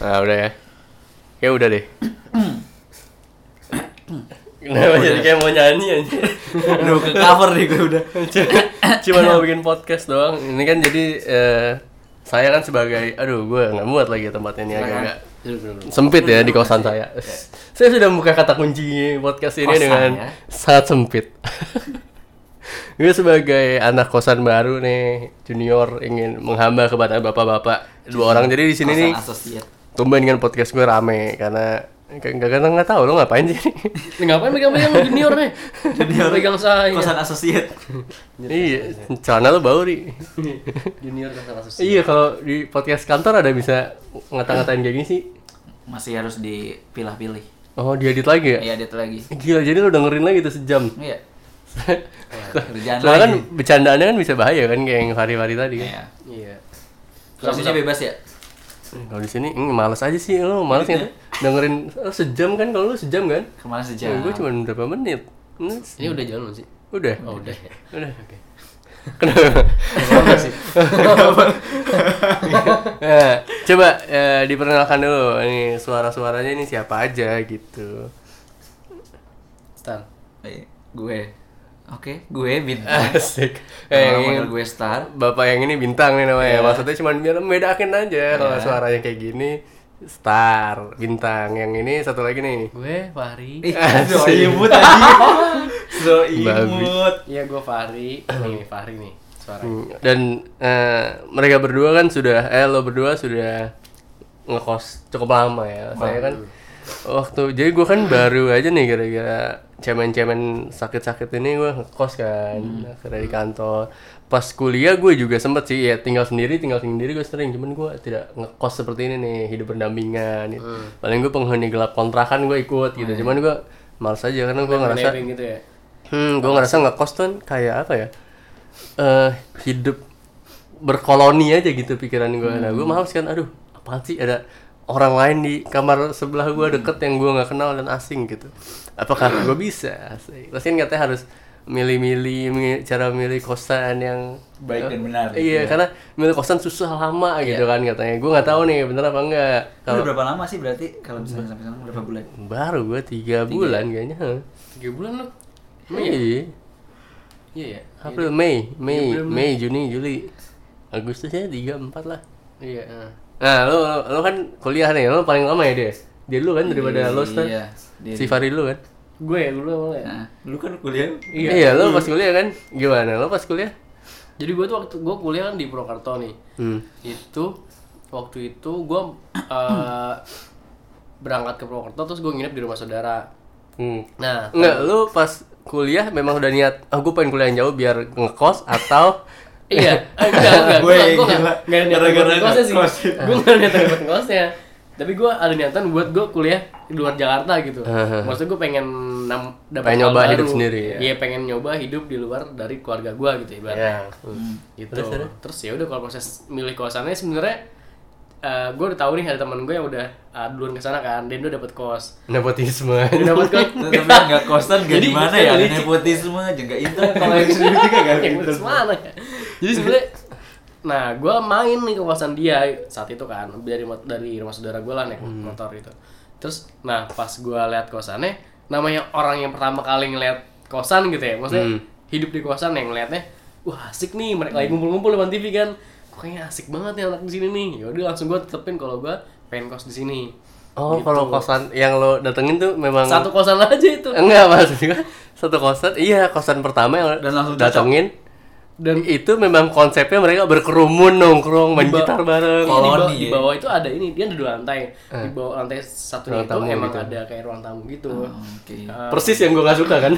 Nah udah ya. Ya udah deh. Kenapa jadi kayak mau nyanyi aja? Aduh ke cover nih gue udah. Cuma mau bikin podcast doang. Ini kan jadi eh, saya kan sebagai, aduh gue nggak muat lagi tempat ini agak-agak sempit ya di kosan saya. Saya sudah membuka kata kunci podcast ini Kosan, dengan ya? sangat sempit. gue sebagai anak kosan baru nih, junior ingin menghamba kepada bapak-bapak dua orang. Jadi di sini nih. Tumben kan podcast gue rame karena nggak nggak nggak tahu lo ngapain sih Ini ngapain megang-megang junior nih? Junior pegang saya. Kosan asosiat. iya celana lo bau ri Junior kan salah iya kalau di podcast kantor ada bisa ngata-ngatain kayak gini sih Masih harus dipilah-pilih. oh diedit lagi ya Iya, dia tuh lagi. gila jadi lo dengerin lagi tuh sejam Iya. Kerjaan soalnya kan bercandaannya kan bisa bahaya kan kayak yang hari-hari tadi kan Iya. Iya. Posisinya bebas ya? Kalau di sini mm, males aja sih lo males Iya. ya dengerin oh, sejam kan kalau lo sejam kan Ke mana sejam? gue cuma berapa menit Hmm, Ini udah jalan sih? udah Oh, udah. udah oke kenapa sih. Nah, coba eh, diperkenalkan dulu ini suara-suaranya ini siapa aja gitu. Star. Eh, gue. Oke, gue bintang. Asik. Eh, yang ini, gue Star. Bapak yang ini bintang nih namanya. Iya. Maksudnya cuma biar membedakan aja kalau Iya. suaranya kayak gini star bintang yang ini satu lagi nih Gue Fahri. Ih, Asik. so imut aja. So Babi. imut. Iya, gue Fahri. Nih, Fahri nih suaranya. Hmm, dan eh, mereka berdua kan sudah eh lo berdua sudah ngekos cukup lama ya saya kan waktu jadi gue kan baru aja nih gara-gara cemen-cemen sakit-sakit ini gue ngekos kan akhirnya di kantor pas kuliah gue juga sempet sih ya tinggal sendiri tinggal sendiri gue sering cuman gue tidak ngekos seperti ini nih hidup berdampingan gitu. paling gue penghuni gelap kontrakan gue ikut gitu cuman gue males aja karena gue ngerasa gitu ya. Hmm, gue ngerasa ngekos tuh kayak apa ya? Eh hidup berkoloni aja gitu pikiran gue. Nah, gue males kan, aduh, apaan sih ada orang lain di kamar sebelah gue deket yang gue nggak kenal dan asing gitu. Apakah gue bisa? Asik. Terus kan katanya harus milih-milih mi- cara milih kosan yang Baik dan benar, gitu Iya, ya. karena milih kosan susah lama gitu kan katanya. Gue nggak tahu nih bener apa enggak. Udah Kalau berapa lama sih berarti kalau misalnya sampai sekarang berapa bulan? baru gue tiga bulan kayaknya. Tiga bulan lo. Iya. Iya ya. April, Mei, Mei, Iya, bener-bener. Mei, Juni, Juli, Agustus ya tiga empat lah. Iya. Ah. Nah, lo, lo kan kuliah nih, lo paling lama ya dia. Dia dulu kan daripada lo Stan. Iya. dia- Si Fari dulu kan. Gue ya dulu awalnya. Nah, lu kan kuliah. Iya, lo pas kuliah kan. Gimana? Lo pas kuliah? Jadi gue tuh waktu gue kuliah kan di Purwokerto nih. Hmm. Itu waktu itu gue eh, berangkat ke Purwokerto terus gue nginep di rumah saudara. Hmm. Nah, Enggak, lo pas kuliah memang udah niat, ah gue pengen kuliah yang jauh biar ngekos atau iya, enggak, enggak, Gue gue enggak, enggak ada niatan buat ngekosnya sih, gue enggak ada niatan buat ngekosnya, tapi gue ada niatan buat gue kuliah di luar Jakarta gitu, maksudnya gue pengen nam, dapat Pengen nyoba baru. hidup sendiri, ya. iya pengen nyoba hidup di luar dari keluarga gue gitu ibaratnya, ya. gitu, Terus, terus, terus? ya udah kalau proses milih kosannya sebenarnya gue udah tahu nih ada teman gue yang udah uh, duluan ke sana kan, dan udah dapet kos, Nepotisme. dia dapet kos, Tapi nggak kosan gak Jadi, di mana saya ya? Ada nepotisme, juga itu kalau yang sendiri juga gak yang gitu. lulus mana ya? Jadi sebenarnya nah gue main nih ke kosan dia saat itu kan dari dari rumah saudara gue lah naik motor gitu. Terus nah pas gue lihat kosannya namanya orang yang pertama kali ngeliat kosan gitu ya, maksudnya hidup di kosan yang ngeliatnya wah asik nih mereka lagi ngumpul-ngumpul depan TV kan. Kok kayaknya asik banget nih anak di sini nih. Ya udah langsung gue tetepin kalau gue pengen kos di sini. Oh, kalau kosan yang lo datengin tuh memang Satu kosan aja itu. Enggak maksudnya satu kosan, iya kosan pertama yang Dan langsung datengin Dan itu memang konsepnya mereka berkerumun nongkrong main gitar bareng. Iya, di, bawah, di ya. bawah itu ada ini, dia ada dua lantai. Di bawah lantai Ruang itu tamu emang gitu. ada kayak ruang tamu gitu. Oke. Eh, Persis yang gue gak suka kan.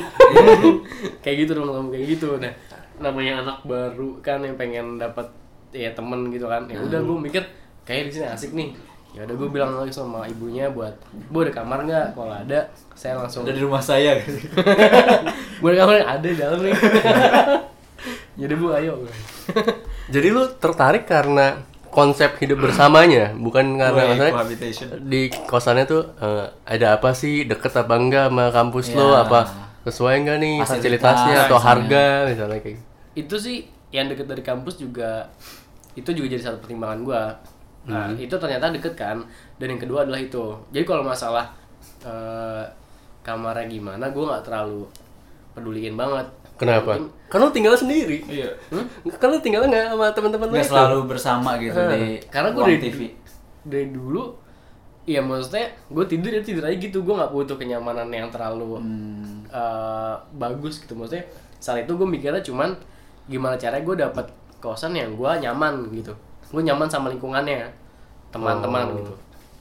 kayak gitu ruang tamu kayak gitu. Nah, namanya anak baru kan yang pengen dapat ya temen gitu kan. Ya udah gue mikir kayak di sini asik nih. Ya udah gue bilang lagi sama ibunya buat, "Bu ada kamar nggak? Kalau ada, saya langsung Ada di rumah saya. Bu ada kamar ada di dalam nih." Jadi Bu ayo. Jadi lu tertarik karena konsep hidup bersamanya, bukan karena cohabitation. di kosannya tuh eh, ada apa sih deket apa enggak sama kampus lo Ya. apa sesuai enggak nih Fasilitas, fasilitasnya atau misalnya. harga misalnya kayak gitu. itu sih yang deket dari kampus juga itu juga jadi satu pertimbangan gua Nah, Hmm. itu ternyata deket kan. Dan yang kedua adalah itu. Jadi kalau masalah eh, kamarnya gimana, gue nggak terlalu peduliin banget. Kenapa? Mungkin- Karena tinggal sendiri. Iya. Kan lu tinggal nggak sama teman-teman lu itu? selalu bersama gitu Ah, di karena gue dari, TV. dari dulu ya maksudnya gue tidur ya tidur aja gitu gue nggak butuh kenyamanan yang terlalu Hmm. eh, bagus gitu maksudnya saat itu gue mikirnya cuman gimana caranya gue dapat kosan yang gue nyaman gitu gue nyaman sama lingkungannya teman-teman Oh. gitu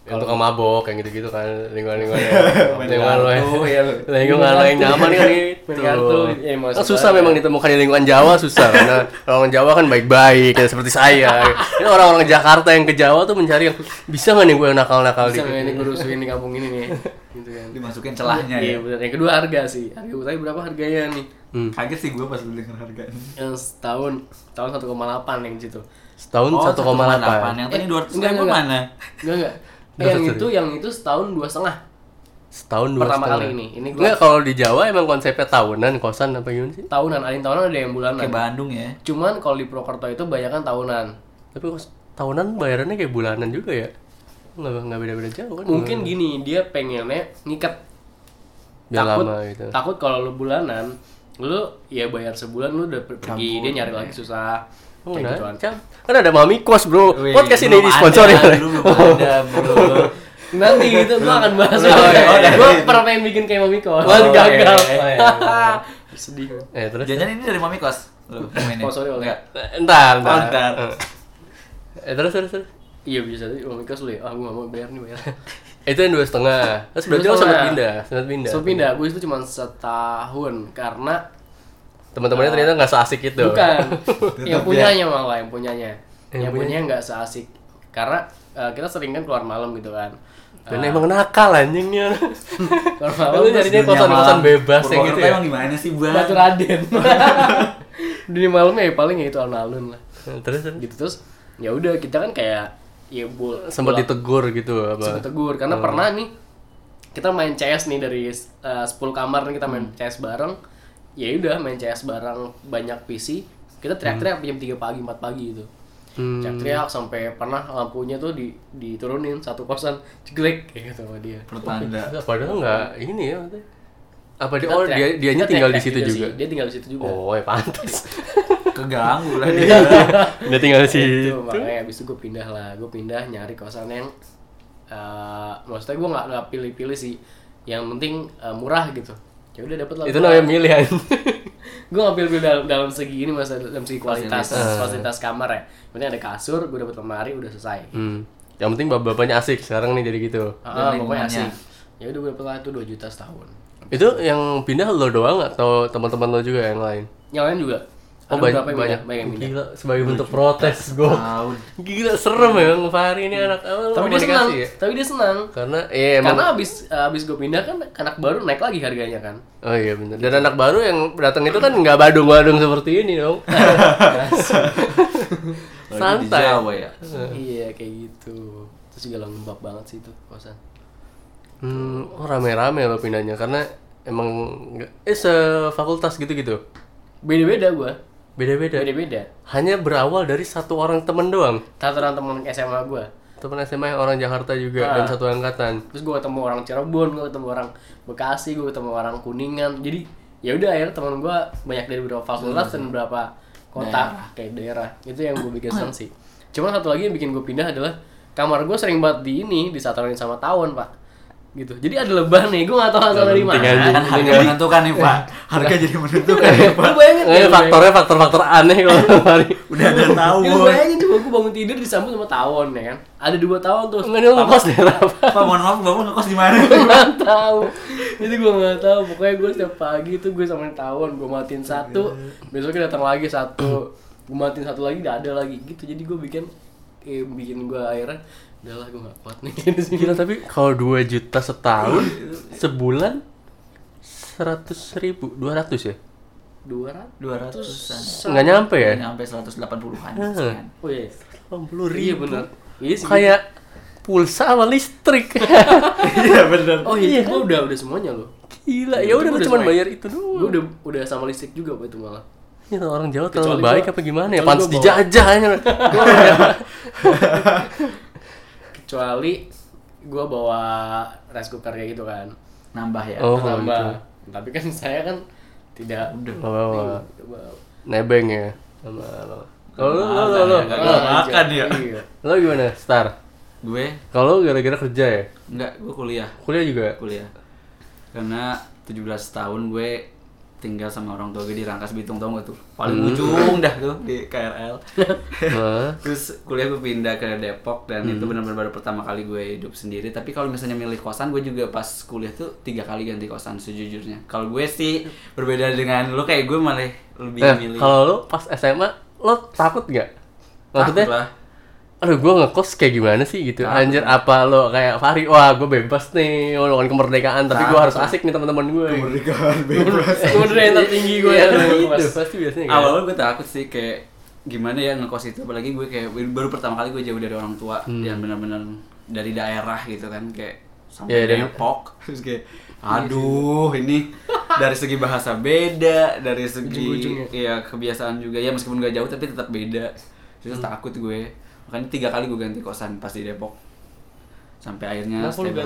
Yang tukang mabok, yang gitu-gitu kan lingkungan-lingkungannya. Main lingkungan lo kartu, ya lu. Lingkungan lo yang nyaman kan itu. Ya, Kan susah memang ditemukan di lingkungan Jawa susah karena orang Jawa kan baik-baik ya, seperti saya. Ini orang-orang Jakarta yang ke Jawa tuh mencari yang bisa nggak nih gue nakal-nakal bisa dikit? nggak ini gue rusuhin di kampung ini nih gitu kan Dimasukin celahnya iya ya. benar yang kedua harga sih harga tanya berapa harganya nih Hmm. Kaget sih gue pas lu denger harganya. yang setahun tahun 1,8 yang situ Setahun Oh, 1,8. Yang tadi Eh, 200 enggak, ribu enggak. mana? enggak enggak Eh, yang ratus itu yang itu setahun dua setengah Setahun dua Pertama setengah. kali ini. Ini gua- Enggak kalau di Jawa emang konsepnya tahunan kosan apa gimana sih? tahunan ada yang tahunan ada yang bulanan Kayak Bandung ya. cuman kalau di Purwokerto itu banyak kan tahunan Tapi kos tahunan bayarannya kayak bulanan juga ya? Nggak nggak beda-beda jauh kan? mungkin gini dia pengennya ngikat Biar takut lama gitu. takut kalau lu bulanan lu ya bayar sebulan lu udah per- pergi dia nyari lagi susah Oh, kayak nah. Kan ada Mami Kos, Bro. Wih, Podcast ini disponsori belum ada, bro. nanti gitu gua akan bahas Oh, iya, oh, gua pernah pengen bikin kayak Mami Kos Oh, gagal iya, iya, sedih Eh, terus Jangan ini dari Mami Kos. Lu. Oh, sorry, oleh. Enggak. Entar, entar. Oh, entar. Eh, terus terus terus. Iya bisa Kos lu ya ah gua gak mau bayar nih bayar Itu yang dua setengah. Terus berarti lo sempat pindah, sempat pindah. so pindah gue itu cuma setahun karena Teman-temannya ternyata nggak seasik itu. Bukan. yang Tetap punyanya malah yang punyanya. Yang Yang, punyanya nggak seasik. Karena eh, kita sering kan keluar malam gitu kan. Dan emang nakal anjingnya. Keluar Lu malam nyarinya Dunia kosan-kosan bebas yang gitu ya. Emang gimana sih, Bang? Batu Raden. Dunia malamnya ya paling ya itu alun-alun lah. Terus terus. Gitu terus ya udah kita kan kayak ya bul sempat ditegur gitu apa? sempat tegur karena pernah nih kita main CS nih dari eh, 10 kamar nih kita main CS bareng ya udah main CS bareng banyak PC kita teriak-teriak jam 3 pagi 4 pagi itu Hmm. teriak-teriak sampai pernah lampunya tuh di diturunin satu kosan jeglek kayak gitu sama dia Pertanda. Padahal nggak ini ya. Apa dia oh dia dianya kita tinggal di situ juga. sih. dia tinggal di situ juga Oh, ya pantas. Keganggu lah Iya. dia. dia tinggal di situ. itu makanya abis itu gue pindah lah gue pindah nyari kosan yang eh, maksudnya gue nggak nggak pilih-pilih sih yang penting eh, murah gitu ya udah dapet lah Itu namanya milih anjing. gue nggak pilih dalam, dalam segi ini mas dalam segi kualitas Fasilitas. fasilitas, kamar ya penting ada kasur gue dapet lemari udah selesai Hmm. Yang penting bapaknya asik sekarang nih jadi gitu. ah Dan pokoknya lingkungannya. asik ya udah gue dapet lah itu 2 juta setahun Itu yang pindah lo doang atau teman-teman lo juga yang lain? yang lain juga Oh banyak banyak. banyak yang pindah. Gila sebagai bentuk protes gue. Gila serem ya Bang Fahri ini anak awal tapi dia senang tapi dia senang Karena iya emang karena abis abis gue pindah kan anak baru naik lagi harganya kan Oh iya benar. Dan anak baru yang datang itu kan nggak badung-badung seperti ini dong. Di Santai. Jawa ya. iya kayak gitu terus juga lembab banget sih itu kosan Hmm, oh rame-rame lo pindahnya karena emang eh sefakultas gitu-gitu. beda-beda gue Beda-beda. beda-beda Hanya berawal dari satu orang temen doang. tataran teman SMA gue Temen SMA yang orang Jakarta juga Ah. dan satu angkatan. terus gue ketemu orang Cirebon gue ketemu orang Bekasi gue ketemu orang Kuningan jadi ya udah akhirnya teman gue banyak dari beberapa fakultas dan beberapa kota kayak daerah itu yang gue bikin seneng sih cuman satu lagi yang bikin gue pindah adalah kamar gue sering banget di ini disatuin sama tawon pak gitu jadi ada lebah nih gue gak tahu asal dari mana. Kan harga menentukan nih, Pak. Harga jadi menentukan nih, Pak. lu bayangin Eh, lu faktornya faktor-faktor aneh kalau hari. Udah ada tahu. bayangin, lu bayangin coba gue bangun tidur disambut sama tawon ya kan ada dua tawon tuh Enggak dia ngekos daerah apa? Pak, mohon maaf, Bapak ngekos di mana? gue nggak tahu itu gue nggak tahu pokoknya gue setiap pagi tuh gue samain tawon gue matiin satu besoknya datang lagi satu gue matiin satu lagi udah ada lagi gitu jadi gue bikin eh, bikin gue akhirnya udahlah gue nggak kuat nih di sini Gila tapi kalau 2 juta setahun sebulan seratus ribu, dua ratus ya? dua ratus 200 Nggak nyampe ya? Nyampe 180-an. Ah. sekian. oh iya puluh iya benar iya sih Kayak pulsa sama listrik. Iya, bener. oh iya gue udah udah semuanya loh Gila, ya Itu udah udah cuma bayar itu gue doang. udah udah sama listrik juga pak itu malah Ya, orang Jawa Kecuali terlalu baik gua- apa gimana ya? Pantas bawa- dijajah aja. kecuali gue bawa rice cooker kayak gitu kan Nambah ya. Oh, tambah tapi kan saya kan tidak Udah. Bawa Coba. nebeng ya. Sama lo. Kalau lo, lo, lo, lo, makan ya. Lo gimana? Star. Gue Kalau lo gara-gara kerja ya? enggak, gue kuliah. Kuliah juga? Kuliah. Karena 17 tahun gue tinggal sama orang tua gue di Rangkas Bitung tau gak tuh? Paling ujung dah tuh di KRL. Terus kuliah gue pindah ke Depok dan itu benar-benar baru pertama kali gue hidup sendiri. Tapi kalau misalnya milih kosan, gue juga pas kuliah tuh tiga kali ganti kosan sejujurnya. Kalau gue sih berbeda dengan lu kayak gue malah lebih Nah, milih. kalau lo pas SMA, lo takut? Maksudnya, Takut lah. Aduh gue ngekos kayak gimana sih gitu? Takut. Anjir apa lo kayak Fahri, wah gue bebas nih Melakukan kemerdekaan Tapi gue harus lah. asik nih teman-teman gue Kemerdekaan bebas. Yang tertinggi gue Iya, ya gitu, pasti biasanya kan Awalnya gue takut sih kayak gimana ya ngekos itu apalagi gue kayak baru pertama kali gue jauh dari orang tua yang benar-benar dari daerah gitu kan kayak sampai Iya, dan- Depok. Terus kayak aduh ini dari segi bahasa beda dari segi ya kebiasaan juga. Ya meskipun gak jauh tapi tetap beda. Terus takut gue makanya tiga kali gue ganti kosan pas di Depok sampai akhirnya stable.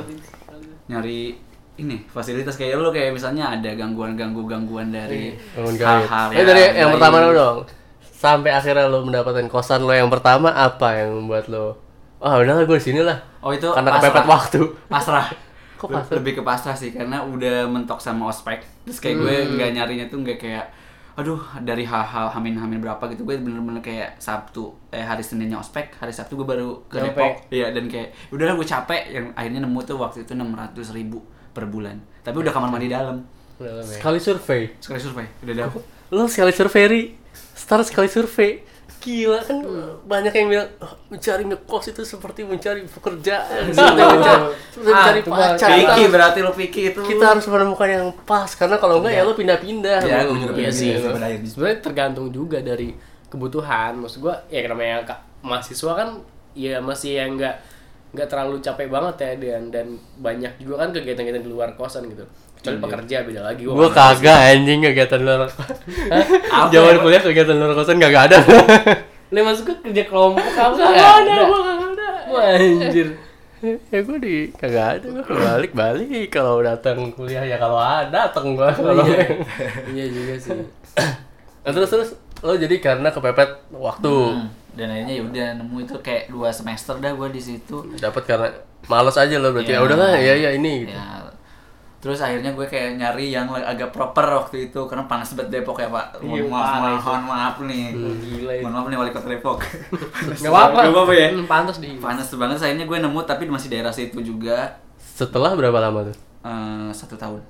nyari ini fasilitas kayak lu kayak misalnya ada gangguan-ganggu gangguan dari gaib. hal-hal Eh dari yang pertama dulu dong Sampai akhirnya lo mendapatkan kosan lo yang pertama Apa yang membuat lo Ah udahlah gue di sini lah Oh itu Karena pasrah. kepepet waktu Pasrah. Kok pasrah? Lebih ke pasrah sih karena udah mentok sama ospek. Terus kayak gue Hmm. nggak nyarinya tuh nggak kayak aduh dari hal-hal hamin-hamin berapa gitu gue bener-bener kayak Sabtu eh hari Seninnya ospek hari Sabtu gue baru ke. Depok. Iya dan kayak udahlah gue capek. Yang akhirnya nemu tuh waktu itu 600 ribu per bulan. Tapi udah kamar mandi dalam. Ya. Sekali survei. Sekali survei udah dapet Lo sekali survei Ri. Star sekali survei Gila kan banyak yang bilang "Oh, mencari ngekos itu seperti mencari pekerjaan, seperti mencari, seperti mencari itu pacar. Piki Kita- berarti lo Piki itu Kita harus menemukan yang pas karena kalau enggak ya lo pindah-pindah. Ya, Lo- gue juga Iya sih. gitu. Sebenarnya tergantung juga dari kebutuhan. Maksud gua ya namanya ka- mahasiswa kan ya masih yang enggak nggak terlalu capek banget ya dan dan banyak juga kan kegiatan-kegiatan di luar kosan gitu. Kecuali pekerja beda lagi. Wah, Gue kagak anjing kegiatan luar Zaman ya? kuliah kegiatan luar kosan kagak ada Lu masuk ke kerja kelompok apa? Kagak ada, gue kagak ada Wah, anjir. Ya gue di kagak ada, gue balik-balik Kalau datang kuliah ya kalau ada datang gue kalau iya juga sih. Nah, terus terus lo jadi karena kepepet waktu Hmm. dan akhirnya ya udah nemu itu kayak dua semester dah gue di situ dapat karena males aja lo berarti Ya. ya udahlah ya ya ini gitu. ya terus akhirnya gue kayak nyari yang agak proper waktu itu karena panas banget Depok ya pak Iya, mohon maaf parah mohon maaf nih Gila itu. mohon maaf nih wali kota Depok Gak apa-apa. Gak apa-apa ya Hmm, Pantas di. panas banget akhirnya gue nemu tapi masih daerah situ juga Setelah berapa lama tuh? eh, satu tahun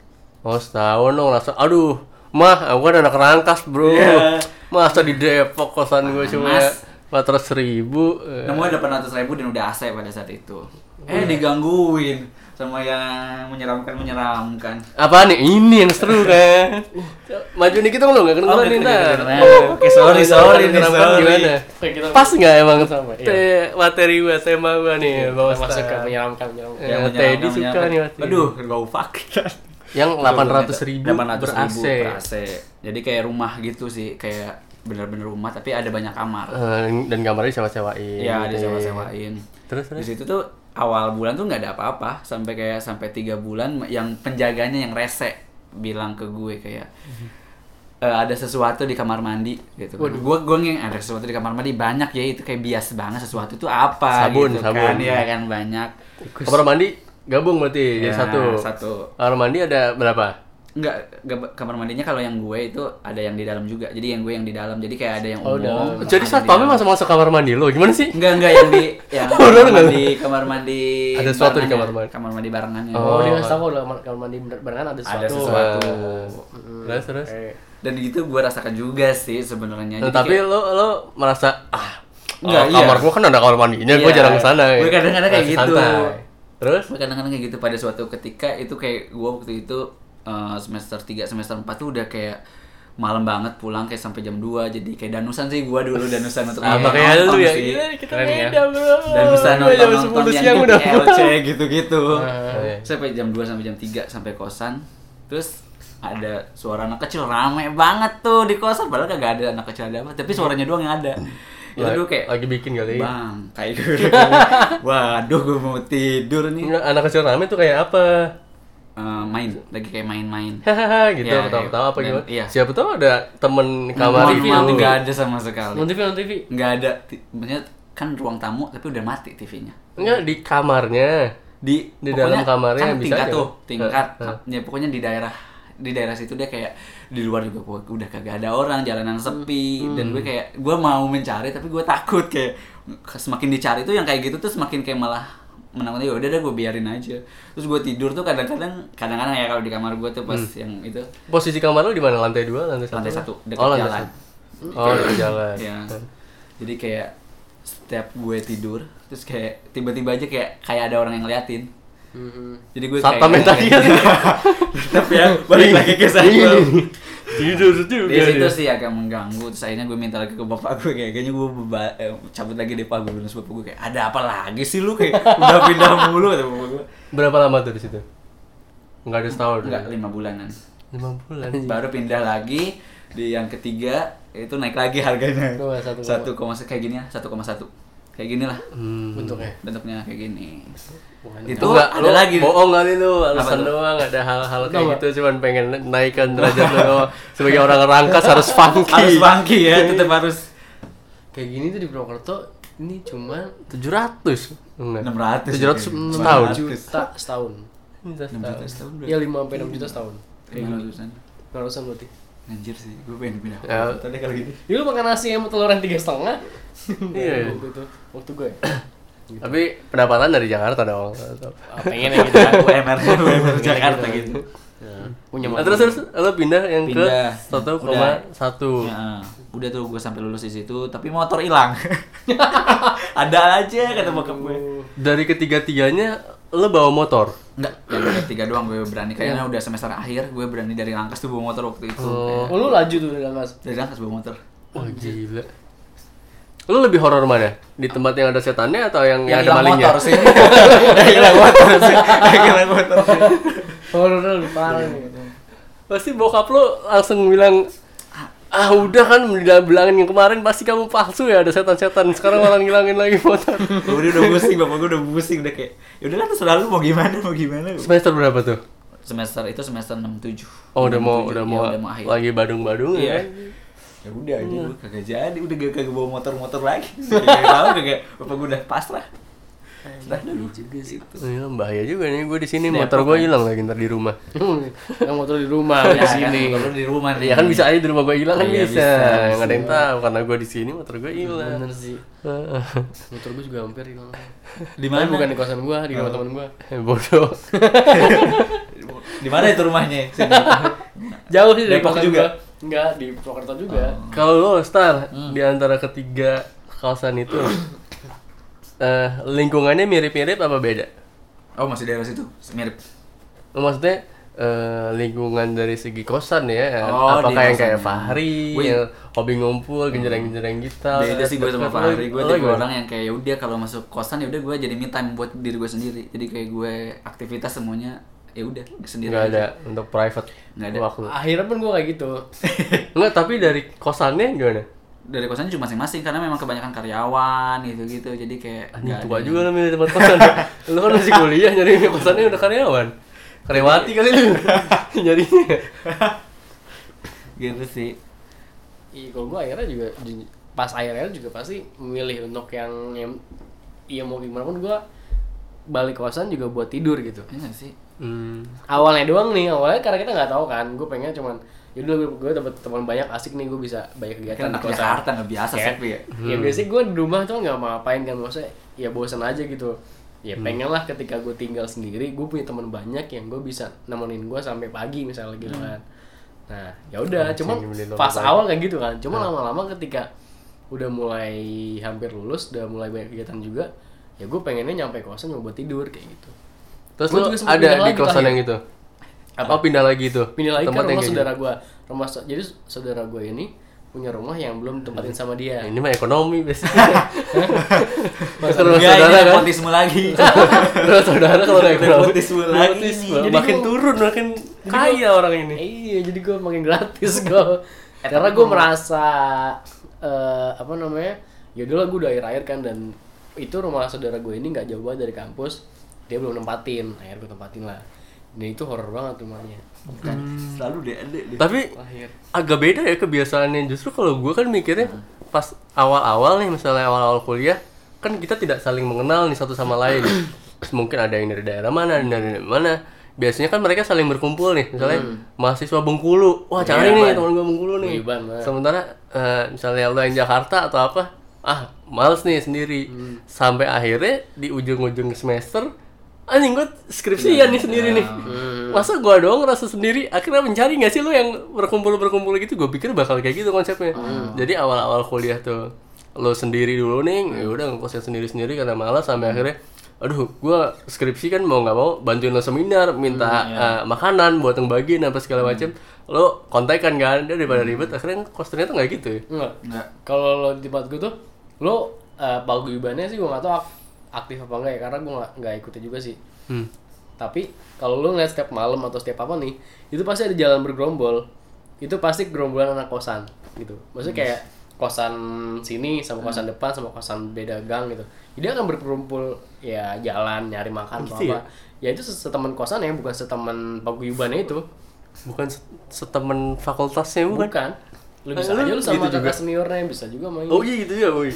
Oh setahun dong langsung aduh mah aku kan anak rangkas bro Iya. masa di Depok kosan gue cuma Panas. empat ratus ribu nemu delapan ratus ribu dan udah AC pada saat itu eh digangguin sama yang menyeramkan menyeramkan. Apa nih? Ini yang seru kan maju nih kita nggak? Nggak kedengeran nih ntar Oh, Oke, sorry, sorry nih, sorry. gimana? Pas nggak emang? Sama, iya. te- materi gue tema gue nih bawa Kita masuk ke menyeramkan menyeramkan. Yang Teddy suka nih aduh gak fuck yang delapan ratus ribu 800 ber AC. ber AC. Jadi kayak rumah gitu sih, kayak bener-bener rumah tapi ada banyak kamar. Eh, dan kamarnya sewa-sewain Iya, ada gitu. sewa-sewain. terus Di terus situ tuh awal bulan tuh nggak ada apa-apa sampai kayak sampai tiga bulan yang penjaganya yang rese bilang ke gue kayak "Eh, ada sesuatu di kamar mandi gitu. Gue gue ngeng ada sesuatu di kamar mandi banyak ya itu kayak bias banget sesuatu itu apa Sabun, gitu sabun. kan ya kan banyak. kamar mandi gabung berarti jadi Ya, satu satu. kamar mandi ada berapa Enggak, enggak, kamar mandinya kalau yang gue itu ada yang di dalam juga. Jadi yang gue yang di dalam. Jadi kayak ada yang Oh, umum. dalam. jadi ada saat di dalam. masuk masuk kamar mandi lo gimana sih Enggak, enggak yang di yang Oh, kamar udah, mandi, kamar mandi. Ada sesuatu di kamar mandi. Kamar mandi barengannya. Oh, Oh. dia ngasih tau kalau kamar- mandi barengan ada sesuatu. Ada sesuatu. Eh, terus terus Eh, Dan gitu gue rasakan juga sih sebenarnya. Nah, Jadi tapi kayak- lo lo merasa ah Enggak, oh, iya. kamar gua kan ada kamar mandinya Iya. jarang ke sana Gue kadang-kadang kayak gitu. santai. terus Gue kadang-kadang kayak gitu pada suatu ketika itu kayak gue waktu itu eh, semester 3 semester 4 tuh udah kayak malam banget pulang kayak sampai jam 2 jadi kayak danusan sih gua dulu danusan untuk ah nonton pakai lu ya sih. Iya, kita Keren ya. beda bro danusan nonton jam nonton 10 yang udah LC gitu-gitu iya. sampai jam 2 sampai jam 3 sampai kosan terus ada suara anak kecil rame banget tuh di kosan padahal kagak ada anak kecil ada apa tapi suaranya doang yang ada itu dulu kayak lagi bikin kali. bang kayak waduh gue mau tidur nih anak kecil rame tuh kayak apa? Eh, main lagi kayak main-main gitu Iya, ketawa-ketawa apa iya. gimana? Iya. Siapa tahu ada temen kamar Mohon itu. maaf, nggak ada sama sekali Nonton TV, nonton TV. nggak ada maksudnya kan ruang tamu tapi udah mati TV-nya Enggak di kamarnya. di Di dalam kamarnya kan bisa tingkat tuh tingkat ya pokoknya di daerah di daerah situ dia kayak di luar juga gua udah kagak ada orang jalanan sepi dan gue kayak gue mau mencari tapi gue takut kayak semakin dicari tuh yang kayak gitu tuh semakin kayak malah menakutkan ya udah deh gue biarin aja. Terus gue tidur tuh kadang-kadang kadang-kadang ya kalau di kamar gue tuh pas yang itu. Posisi kamar lu di mana? Lantai dua, lantai satu? lantai satu dekat oh, lantai jalan. satu. Oh, dekat jalan. ya jadi kayak setiap gue tidur terus kayak tiba-tiba aja kayak kayak ada orang yang ngeliatin. Mhm. jadi gue Satpam yang tadi tapi ya balik lagi ke saya Tidur juga. di situ sih agak mengganggu terus akhirnya gue minta lagi ke bapak gue kayak kayaknya gue beba- eh, cabut lagi deh pak gue bilang sama bapak gue kayak ada apa lagi sih lu kayak udah pindah mulu kata bapak gue Berapa lama tuh di situ? Enggak ada setahun. enggak lima bulanan Lima bulan. baru pindah lagi di yang ketiga itu naik lagi harganya satu koma- satu koma kayak gini ya satu koma satu kayak gini lah Hmm. Bentuknya. bentuknya kayak gini Bukan. itu Enggak, ada lu lagi bohong kali lu, alasan doang ada hal-hal kayak Apa? gitu cuman pengen naikkan derajat lu doang. Sebagai orang rangkas harus funky. harus funky ya tetap harus Kayak gini tuh di Purwokerto ini cuma 700. Enggak. 600 700 mungkin. setahun. 600. juta setahun. Enam setahun. juta setahun. Iya 5 sampai 6 juta setahun. Kayak Lima gini. ratusan. Ratusan berarti. Anjir sih, gue pengen pindah. Ya. Tadi kalau gitu. Dulu makan nasi yang telur yang tiga setengah. Iya. Waktu itu, waktu gue. Tapi pendapatan dari Jakarta dong. Ah, pengen yang gitu kan. UMR UMR Jakarta gitu. Ya, punya Nah, terus terus lo pindah yang Pindah. ke satu koma satu. Ya, udah tuh gue sampai lulus di situ, tapi motor hilang. Ada aja kata bokap gue. Dari ketiga-tiganya lo bawa motor. Enggak, yang udah tiga doang gue berani. Kayaknya udah semester akhir gue berani dari Langkas tuh bawa motor waktu itu. Oh. Kayak- Oh, lu laju tuh dari Langkas. Dari Langkas bawa motor. Wah gila. Lo lebih horor mana? Di tempat yang ada setannya atau yang, yang, ada hilang malingnya? motor sih. yang hilang motor sih. Yang hilang motor. Oh, lu parah nih. Pasti bokap lo langsung bilang ah udah kan bilangin yang kemarin pasti kamu palsu ya ada setan-setan sekarang malah ngilangin lagi motor Gue udah pusing, bapak gue udah pusing udah kayak. Yaudah kan terserah lu mau gimana, mau gimana. semester berapa tuh Semester itu semester 67. oh udah mau 67, udah ya, mau udah mau akhir. lagi badung-badung Iya. ya Ya udah aja gue kagak jadi, udah gak kagak bawa motor-motor lagi. Kagak tahu kagak bapak gue udah pasrah. Dah dulu juga sih itu. Iya, bahaya juga nih gue di sini motor gue kan? hilang lagi ntar di rumah Yang motor di rumah, di sini. Kalau di rumah nih. ya kan bisa aja di rumah gue hilang kan Iya, bisa bisa, nggak ada yang tahu karena gue di sini motor gue hilang Bener sih. Motor gue juga hampir hilang. Di mana? bukan di kosan gue, di rumah teman gue. Eh, bodoh Di mana itu rumahnya? Sini. Jauh sih dari Depok kosan juga? Enggak, di Purwokerto juga. kalau lo Star di antara ketiga kawasan itu eh lingkungannya mirip-mirip apa beda Oh, masih daerah situ. Mirip. maksudnya eh, lingkungan dari segi kosan ya Oh, apakah yang kayak. Fahri Wih. yang hobi ngumpul genjreng-genjreng gitar Beda sih gue sama Fahri. Gue tipe orang yang kayak ya udah kalau masuk kosan ya udah gue jadi me time buat diri gue sendiri. Jadi kayak gue aktivitas semuanya ya udah sendiri. nggak ada aja. untuk private Nggak ada. waktu Akhirnya pun gue kayak gitu. Enggak, tapi dari kosannya gimana? Dari kosannya cuma masing-masing karena memang kebanyakan karyawan gitu-gitu. Jadi kayak Anjing tua ada juga yang- lo milih tempat kosan. lu kan masih kuliah nyari kosannya udah karyawan. Karyawati kali lu. Nyarinya. gitu sih. Iya, kalau gue akhirnya juga ju- pas akhirnya juga pasti memilih untuk yang yang iya mau gimana pun gue balik kosan juga buat tidur gitu. Iya sih. Hmm. Awalnya doang nih, awalnya karena kita nggak tahu kan, gue pengen cuman yaudah gue dapet teman banyak asik nih gue bisa banyak kegiatan Kan di kosan. Jakarta nggak biasa Kayak- sepi ya. Ya biasanya gue di rumah tuh nggak mau ngapain kan maksudnya ya bosan aja gitu. Ya Hmm. pengen lah ketika gue tinggal sendiri, gue punya teman banyak yang gue bisa nemenin gue sampai pagi misalnya gitu Hmm. kan. Nah ya udah, cuman lo pas awal kayak gitu kan. Cuma lama-lama ketika udah mulai hampir lulus, udah mulai banyak kegiatan juga, ya gue pengennya nyampe kosan cuma buat tidur kayak gitu. Terus Gua lu ada di kosan yang itu? Apa? Oh, pindah lagi itu. Pindah lagi ke Tempat yang rumah saudara gue. Rumah jadi saudara gue ini punya rumah yang belum tempatin sama dia. gitu. Ini mah ekonomi biasanya. Ini saudara kan. nepotisme lagi. Kalau saudara kalau naik ekonomi. Nepotisme lagi. Jadi Makin gua- turun makin kaya orang ini. Iya, jadi gue makin gratis gue. Karena gue merasa eh, apa namanya, ya udah lah gue udah akhir-akhir kan dan itu rumah saudara gue ini nggak jauh banget dari kampus dia belum nempatin akhirnya gue tempatin lah dan itu horor banget rumahnya. Selalu deh, deh, deh. Tapi lahir. agak beda ya kebiasaannya. Justru kalau gue kan mikirnya pas awal-awal nih misalnya awal-awal kuliah kan kita tidak saling mengenal nih satu sama lain. Terus mungkin ada yang dari daerah mana ada dari daerah mana. Biasanya kan mereka saling berkumpul nih. Misalnya mahasiswa Bengkulu. Wah cari nih teman gue Bengkulu nih. Wiban, nah. sementara eh, misalnya lo yang Jakarta atau apa ah males nih sendiri. Sampai akhirnya di ujung-ujung semester anjing gue skripsian nih sendiri nih. Masa gue doang ngerasa sendiri? Akhirnya mencari nggak sih lo yang berkumpul berkumpul gitu? Gue pikir bakal kayak gitu konsepnya. Jadi awal-awal kuliah tuh lo sendiri dulu nih. Ya udah ngekosnya sendiri sendiri karena malas sampai akhirnya aduh gue skripsi kan mau nggak mau bantuin lo seminar minta eh, makanan buat yang bagian apa segala macem. Lo kontekan kan dia daripada ribet. Akhirnya kos ternyata nggak gitu ya? Enggak. kalau lo di tempat gue tuh lo uh, paguyubannya sih gue nggak tahu. ak- aktif apa enggak ya? Karena gue nggak nggak ikutin juga sih. Hmm. tapi kalau lo ngeliat setiap malam atau setiap apa nih itu pasti ada jalan bergerombol. Itu pasti gerombolan anak kosan gitu. Maksudnya kayak kosan sini sama kosan depan sama kosan beda gang gitu. Jadi akan berkumpul ya jalan nyari makan Gitu ya? apa. ya? Itu set- seteman kosan ya bukan seteman paguyubannya itu. Bukan set- setemen fakultasnya bukan? Bukan. Lu bisa Lu aja lu sama gitu juga? kakak seniornya bisa juga main oh iya gitu ya woi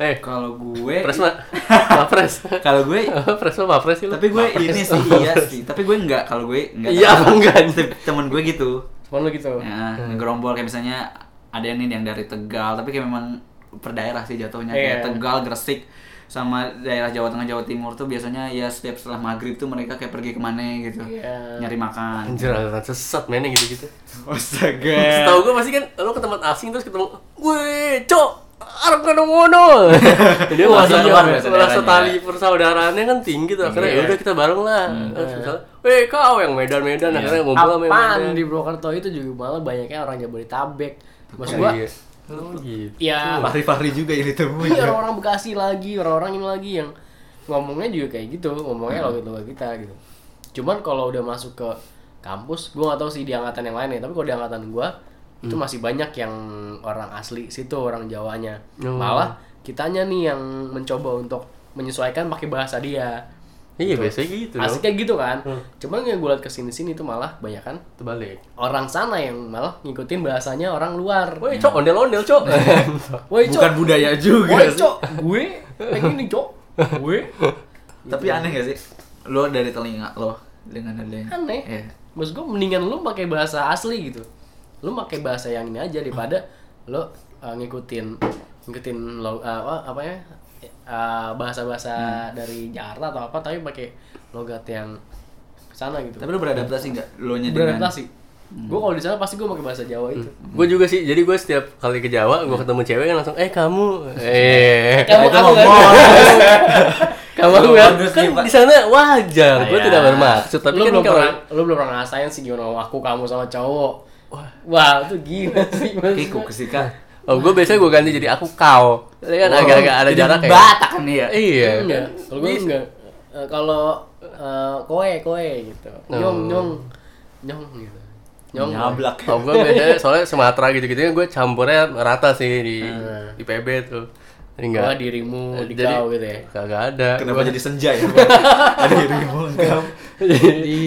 eh Kalau gue pres mah mapres kalau gue pres mah mapres sih lo? tapi gue ini sih iya sih. Tapi gue enggak kalau gue enggak Iya, enggak? Tem- temen gue gitu. Cuman lu gitu? Ya ngegerombol kayak misalnya ada yang nih yang dari Tegal tapi kayak memang per daerah sih jatuhnya. Kayak Iya. Tegal Gresik sama daerah Jawa Tengah Jawa Timur tuh biasanya ya setiap setelah maghrib tuh mereka kayak pergi ke mana gitu. Iya. nyari makan. Anjir aliran sesat mainnya gitu-gitu. Astaga. Setahu gue pasti kan lo ke tempat asing terus ketemu gue cok Arab kan ngono dia Bahasa merasa tali persaudaraannya kan tinggi tuh akhirnya Iya. ya udah kita bareng lah. Misalnya weh kau yang Medan Medan akhirnya ngumpul sama Apaan Medan. di Purwokerto itu juga malah banyaknya orang Jabodetabek. Maksud Oh, gua iya. oh gitu. ya. Fahri-Fahri juga yang ditemuin iya, orang-orang Bekasi lagi orang-orang ini lagi yang ngomongnya juga kayak gitu ngomongnya lo gitu kita gitu. Cuman kalau udah masuk ke kampus gua nggak tahu sih di angkatan yang lain ya tapi kalau di angkatan gua itu masih banyak yang orang asli situ orang Jawanya. Oh. malah kitanya nih yang mencoba untuk menyesuaikan pakai bahasa dia. Iya biasanya gitu dong. Asiknya gitu kan. Cuman yang gue liat ke sini sini tuh malah banyak kan terbalik. orang sana yang malah ngikutin bahasanya orang luar. Weh cok ondel ondel cok. Woi, Cok. bukan budaya juga Woi, Cok. Gue kayak gini, Cok. Gue. Tapi aneh gak sih? Lo dari telinga lo dengan adanya. Aneh. Iya. Maksud gue mendingan lu pakai bahasa asli gitu. Lu pakai bahasa yang ini aja daripada lo uh, ngikutin ngikutin lo uh, apa, apa ya uh, bahasa-bahasa dari Jakarta atau apa tapi pakai logat yang sana gitu. tapi lo beradaptasi nggak lo nya dengan beradaptasi. Gue kalau di sana pasti gue pakai bahasa Jawa itu. gue juga sih jadi gue setiap kali ke Jawa gue ketemu cewek kan langsung eh kamu eh Kamu itu kamu kan? kamu Lu kan Pak. di sana wajar gue Iya. tidak bermaksud tapi lu kan belum pernah lu belum pernah ngerasain sih gimana aku kamu sama cowok. Wah, itu gila sih maksud Kiko gua. kesika oh gue biasanya gue ganti jadi aku kau Jadi kan agak-agak ada Jadi jarak ya Batak kan ya iya Enggak. Kalau gue enggak. Eh, kalau eh, koe koe gitu. Nyong Oh. nyong nyong gitu. Nyong. nyablak Oh, gue biasanya soalnya Sumatera gitu-gitu gue campurnya rata sih di Hmm. di PB tuh. Wah, enggak dirimu di jadi kau gitu ya. kagak ada. kenapa Gua- jadi senja ya ada dirimu lengkap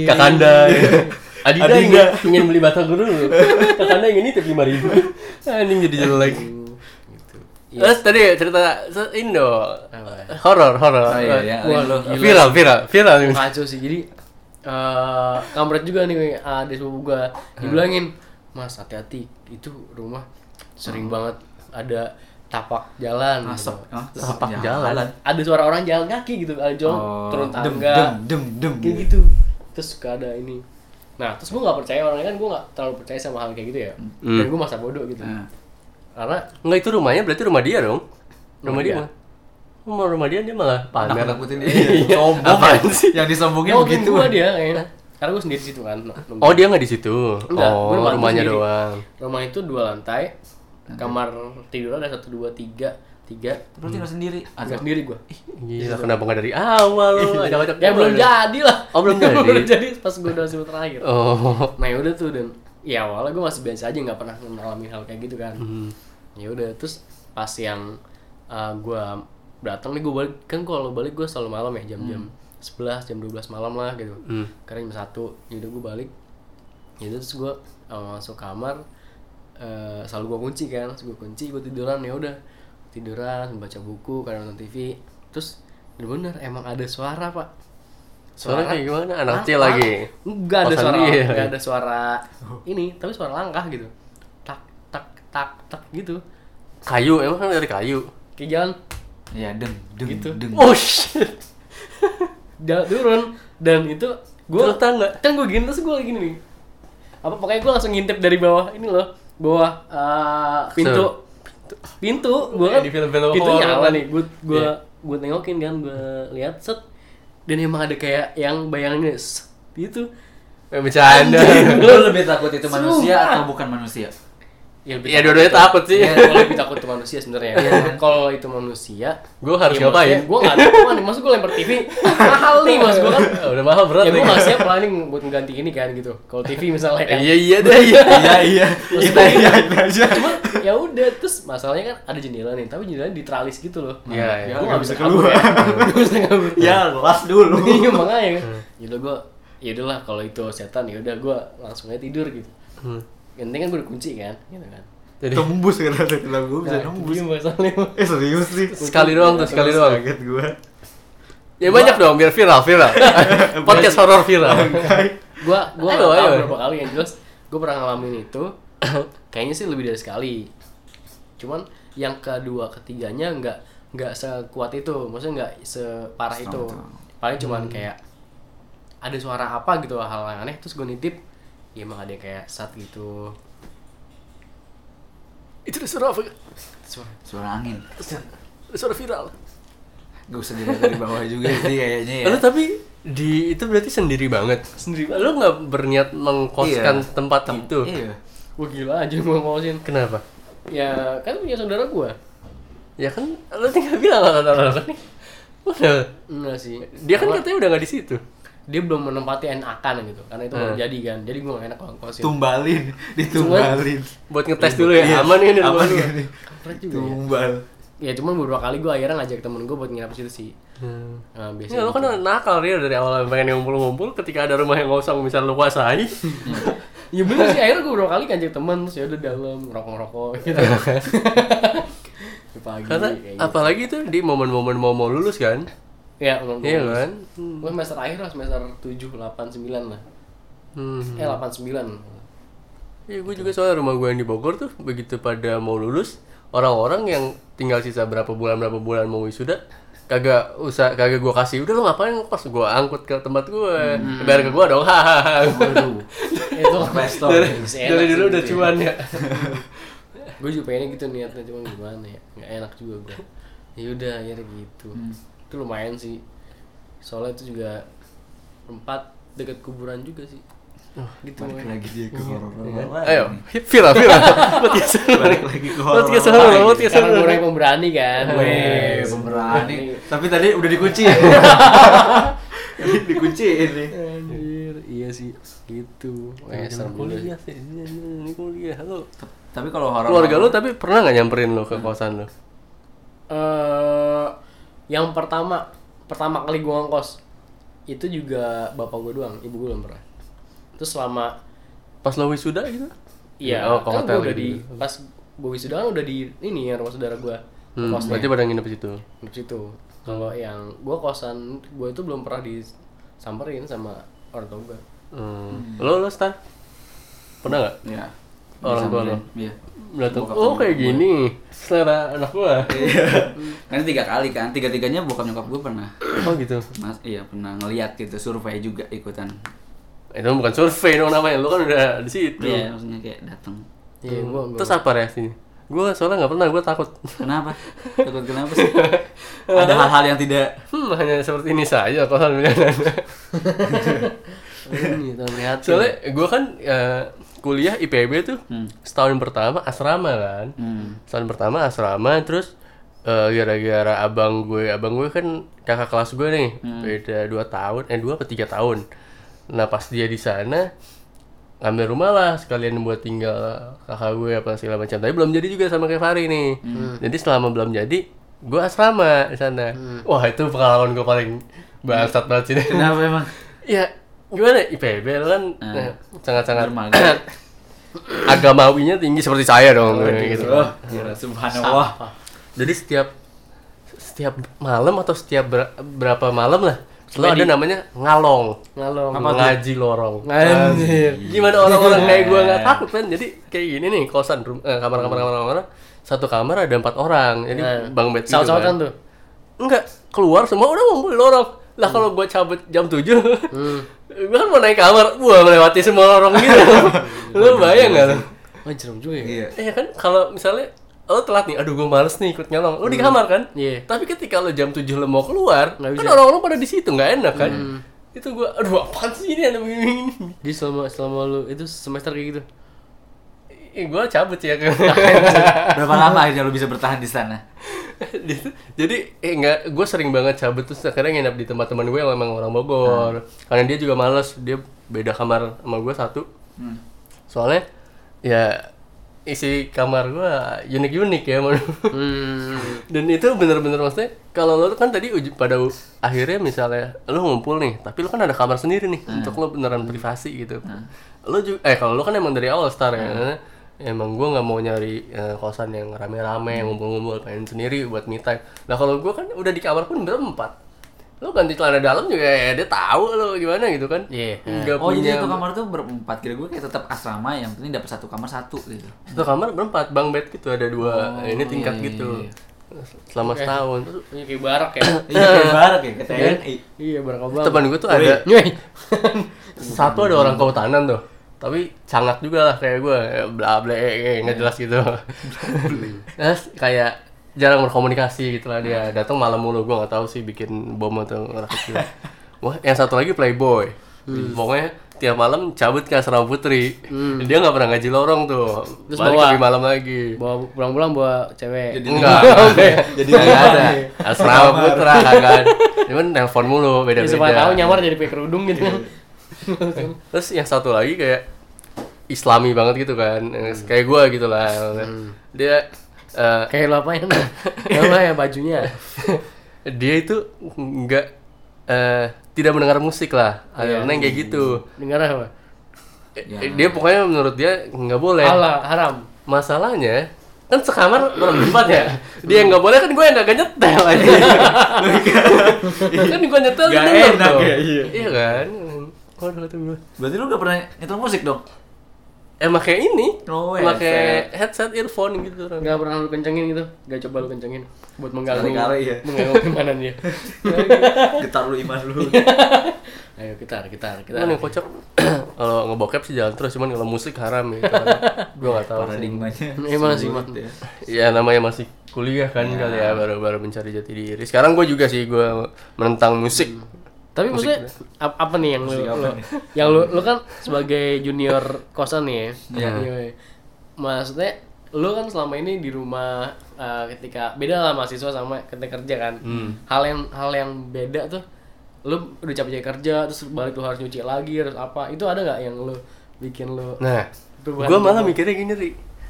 Kakanda. Adida, Adida. ingin, ingin beli batang dulu. Kakanda ingin ini tapi lima ribu. Anjing jadi jelek. Gitu. Terus tadi cerita Indo horor horor. Oh, iya, iya. Viral viral viral. Kacau sih. Jadi eh kampret juga nih ada sepupu gua dibilangin, "Mas, hati-hati. Itu rumah sering banget ada tapak jalan." asap gitu. Tapak jalan. Ada suara orang jalan kaki gitu, ada jalan Oh, turun dem, tangga. dem dem dem kayak gitu terus suka ada ini nah terus gue nggak percaya orangnya kan gue nggak terlalu percaya sama hal kayak gitu ya Hmm. dan gue masa bodoh gitu Nah, karena Enggak itu rumahnya berarti rumah dia dong. Rumah Rumah dia. dia. mah. Rumah rumah dia dia malah pamer. nakut-nakutin Iya. sombong Apaan sih? yang disombongin mungkin begitu gue dia kayaknya karena gue sendiri di situ kan nunggu. Oh dia nggak di situ. Enggak, oh gua rumah gua rumahnya sendiri. doang. rumah itu dua lantai kamar tidur ada satu dua tiga tiga. Berarti tinggal sendiri? Agak sendiri gue Gila kenapa nggak dari awal? Lo? Ajak-ajak ya belum jadi lah Oh, belum jadi? belum jadi. pas gue udah semester terakhir Oh. nah ya udah tuh dan ya awalnya gue masih biasa aja nggak pernah ngalamin hal kayak gitu kan. Hmm. ya udah terus pas yang uh, gue datang nih gue balik kan kalau balik gue selalu malam ya jam-jam 11 jam 12 malam lah gitu. Hmm. karena jam satu jadi gue balik. Itu terus gue uh, masuk kamar uh, selalu gue kunci kan. Terus gue kunci gue tiduran ya udah tiduran baca buku kadang nonton TV terus bener emang ada suara pak Suara kayak gimana? Anak Apa? kecil lagi. Enggak ada Kosan suara, dia. enggak ada suara ini, tapi suara langkah gitu. Tak tak tak tak gitu. Kayu, emang kan dari kayu. Kayak jalan Ya deng deng Gitu. deng. Oh shit. jalan turun dan itu gue tangga? kan gue gini terus gue gini nih apa pokoknya gue langsung ngintip dari bawah ini loh bawah eh, pintu pintu gue Kayak kan di film-film pintu horor nyala nih gue gue Iya. gue tengokin kan gue lihat set dan emang ada kayak yang bayangannya set, gitu Eh, bercanda. Lu lebih takut itu manusia Sumpah. atau bukan manusia? ya, lebih Ya takut dua-duanya takut sih. Iya, gue lebih takut ke manusia sebenarnya. Kalau itu manusia Gue harus ngapain? gue nggak tahu kan maksud gue lempar TV mahal nih mas gue kan Udah mahal berat ya gue nggak siap lah nih buat mengganti ini kan gitu. Kalau TV misalnya kan. Iya iya deh. Iya. Iya. iya. Kita iya aja. cuma ya udah terus masalahnya kan ada jendela nih tapi jendelanya diteralis gitu loh. Iya, iya. gue nggak nggak bisa ya. Nggak bisa kabur. Ya, las dulu. iya makanya. Kan yaudah gue yaudahlah kalau itu setan ya udah gue langsung aja tidur gitu. Hmm. yang penting kan gue udah kunci kan gitu kan Jadi Tembus kan ada gue bisa Nah, nembus. iya masalahnya Eh serius sih. sekali doang tuh, sekali doang. Kaget gue. Ya banyak dong biar viral, viral. Podcast horor viral. gue gue Ayo, nggak tahu ayo. berapa kali yang jelas gue pernah ngalamin itu kayaknya sih lebih dari sekali cuman yang kedua ketiganya nggak nggak sekuat itu maksudnya nggak separah itu itu. paling cuman kayak ada suara apa gitu hal yang aneh terus gue nitip ya emang ada yang kayak sat gitu Itu ada suara apa? suara Suara angin. Suara viral. Gak usah dilihat dari bawah juga sih kayaknya ya. Lalu tapi di itu berarti sendiri banget. Sendiri. Lu nggak berniat mengkoskan Iya. tempat Tem- itu? Iya. Wah gila aja gue ngosin Kenapa? ya kan punya saudara gue Ya kan lu tinggal bilang lah kan nih. Udah. enggak sih Dia kan katanya udah nggak di situ. Dia belum menempati enakan gitu karena itu Hmm. jadi kan jadi gue gak enak kalau kosin Tumbalin, ditumbalin. Buat ngetes dulu ya, Iya. aman di rumah Aman juga ya. Tumbal. ya cuman beberapa kali gue akhirnya ngajak temen gue buat nginap situ sih Hmm. nah, biasanya Ya, lu kan gitu. nakal dia dari awal pengen ngumpul-ngumpul ketika ada rumah yang kosong misal lu kuasai. ya bener sih akhirnya gue beberapa kali ngajak temen terus ya udah dalam ngerokok-ngerokok gitu pagi Karena kayak gitu. apalagi tuh di momen-momen mau mau lulus kan. Ya umum Iya kan? Hmm. gue semester akhir lah semester 7, 8, 9 lah. Hmm. eh 8, 9 Iya, gue juga soalnya rumah gue yang di Bogor tuh begitu pada mau lulus, orang-orang yang tinggal sisa berapa bulan berapa bulan mau wisuda, kagak usah kagak gue kasih udah lo ngapain? Pas gue angkut ke tempat gue bayar ke gue dong hahaha Waduh. Itu Investor. dari, dari dulu udah gitu ya. cuan ya. Gue juga pengennya gitu niatnya cuma gimana ya? Nggak enak juga gue ya udah akhirnya gitu itu lumayan sih. Soalnya itu juga tempat dekat kuburan juga sih. Gitu. Balik lagi dia ke horor. ayo viral viral podcast Balik lagi ke horor. podcast horor podcast gue horor orang yang pemberani kan? Weh, Wes, pemberani. Tapi tadi udah dikunci. Dikunci ini. anjir. Iya sih. Gitu. Weh, serem kuliah sih. Ini kuliah. Lo Tapi kalau horor keluarga lu tapi pernah nggak nyamperin lo ke kosan lo eh yang pertama pertama kali gue ngkos itu juga bapak gue doang ibu gue belum pernah. Terus selama pas lo wisuda gitu? Iya oh kan hotel gue udah gitu. di pas gue wisuda kan udah di ini ya rumah saudara gue hmm, kosnya. berarti pada nginep di situ? Di situ. Kalau yang gue kosan gue itu belum pernah disamperin sama orang tua gue hmm. lo lo star? Pernah nggak? Iya. Orang tua lo? Iya. Bokap oh kayak gue. gini selera anak gua Kan tiga kali kan, tiga tiganya bokap nyokap gue pernah. oh gitu Mas, iya pernah ngeliat gitu survei juga ikutan. itu bukan survei dong namanya lo kan udah di situ Iya, maksudnya kayak datang. iya gue terus apa reaksinya gua soalnya nggak pernah gua takut Kenapa? Takut kenapa sih? Ada hal-hal yang tidak hmm hanya seperti ini saja kosan pilihan ini soalnya gua kan eh, kuliah IPB tuh Hmm. setahun pertama asrama kan. Hmm. setahun pertama asrama terus eh, gara-gara abang gue abang gue kan kakak kelas gue nih beda dua tahun eh dua atau tiga tahun. Nah pas dia di sana ngambil rumah lah sekalian buat tinggal kakak gue apa segala macam. Tapi belum jadi juga sama kayak Fari nih. Jadi selama belum jadi gue asrama di sana. Wah itu pengalaman gue paling bangsat banget sih. Kenapa emang? ya gimana IPB lu kan Hmm. eh, sangat-sangat Dermaga. agamawinya tinggi seperti saya dong gitu. Oh, subhanallah. Jadi setiap setiap malam atau setiap ber- berapa malam lah selalu ada namanya ngalong Ngalong. ngaji lorong Anjir. gimana orang-orang kayak gue nggak takut kan jadi kayak gini nih kosan rum- eh, kamar kamar kamar kamar satu kamar ada empat orang jadi Nah, bang bed gitu Saut-sautan kan. tuh. enggak keluar semua udah ngumpul lorong lah kalau gue cabut jam 7 Hmm. gue kan mau naik kamar gua melewati semua lorong gitu lu bayang nggak lu Wah, jerem juga ya. Iya. Iya kan kalau misalnya lo telat nih, aduh gue males nih ikut nyolong, lo di kamar kan? Iya. Tapi ketika lo jam 7 lo mau keluar, Nggak kan bisa. orang-orang pada di situ nggak enak kan? Itu gue, aduh apaan sih ini ada begini Jadi selama selama lu itu semester kayak gitu. Eh, gue cabut ya kan. Berapa lama akhirnya lu bisa bertahan di sana? Jadi eh nggak, gue sering banget cabut terus akhirnya nginep di tempat teman gue yang memang orang Bogor. Karena dia juga males, dia beda kamar sama gue satu. Hmm. Soalnya ya isi kamar gue unik-unik ya Hmm. dan itu bener-bener maksudnya kalau lo kan tadi uji, pada u- akhirnya misalnya lo ngumpul nih tapi lo kan ada kamar sendiri nih untuk lo beneran privasi gitu lo juga eh kalau lo kan emang dari awal star ya emang gue nggak mau nyari eh, kosan yang rame-rame ngumpul-ngumpul pengen sendiri buat me time nah kalau gue kan udah di kamar pun berempat lo ganti celana dalam juga ya dia tahu lo gimana gitu kan Iya. nggak Oh jadi punya satu kamar tuh berempat kira gue kayak tetap asrama yang penting dapat satu kamar satu gitu. satu kamar berempat bang bed gitu ada dua Oh, ini tingkat iya, iya, gitu iya. selama setahun terus Punya kayak barak ya. Iya kayak barak ya ke TNI. iya, barak obang. teman gue tuh ada satu ada orang kehutanan tuh tapi sangat juga lah kayak gue bla bla eh, eh, nggak jelas gitu. Terus kayak jarang berkomunikasi gitu lah dia. Datang malam mulu gue nggak tahu sih bikin bom atau orang kecil. Wah yang satu lagi playboy. Pokoknya tiap malam cabut ke asrama putri. Dia nggak pernah ngaji lorong tuh. Terus balik bawa- lebih malam lagi. Bawa pulang-pulang bawa cewek. enggak Jadi nggak ada. asrama putra kan cuman telepon mulu beda Ya, beda siapa tahu nyamar jadi pakai kerudung gitu. Kan. Terus yang satu lagi kayak Islami banget gitu kan, Eh, kayak gua gitu lah. Dia eh, Kayak lo apain? Apa ya bajunya? dia itu nggak eh, tidak mendengar musik lah, ada yang kayak gitu. Dengar apa? Eh, Dia pokoknya menurut dia nggak boleh. Allah haram. Masalahnya kan sekamar berempat ya. Dia yang nggak boleh kan gue yang nggak nyetel aja. kan gue nyetel denger enak dong. ya, iya. Iya kan. Waduh kata gue. Berarti lu gak pernah nyetel musik dong? Eh pakai ini, Oh, pakai headset earphone gitu. Ran. Enggak pernah lu kencengin gitu. Enggak coba lu kencengin buat mengganggu. Sekali-kali ya. Mengganggu gimana dia. Getar lu iman lu. Ayo kita kita kita. Cuman yang kocak kalau ngebokep sih jalan terus, cuman kalau musik haram ya. gue nggak tahu. sih. Paradigmanya. Emang sih, sulit Mat. ya. Ya namanya masih kuliah kan kali ya baru baru mencari jati diri. Sekarang gue juga sih gue menentang musik. Tapi maksudnya ap- apa nih yang lu, Musik lu- nih? yang lu lu kan sebagai junior kosan nih ya. Iya. Iya. Maksudnya lu kan selama ini di rumah uh, ketika beda lah mahasiswa sama ketika kerja kan. Hmm. Hal yang hal yang beda tuh lu udah capek kerja terus balik lu harus nyuci lagi harus apa. Itu ada nggak yang lu bikin lu Nah, gue malah perubahan. mikirnya gini ri.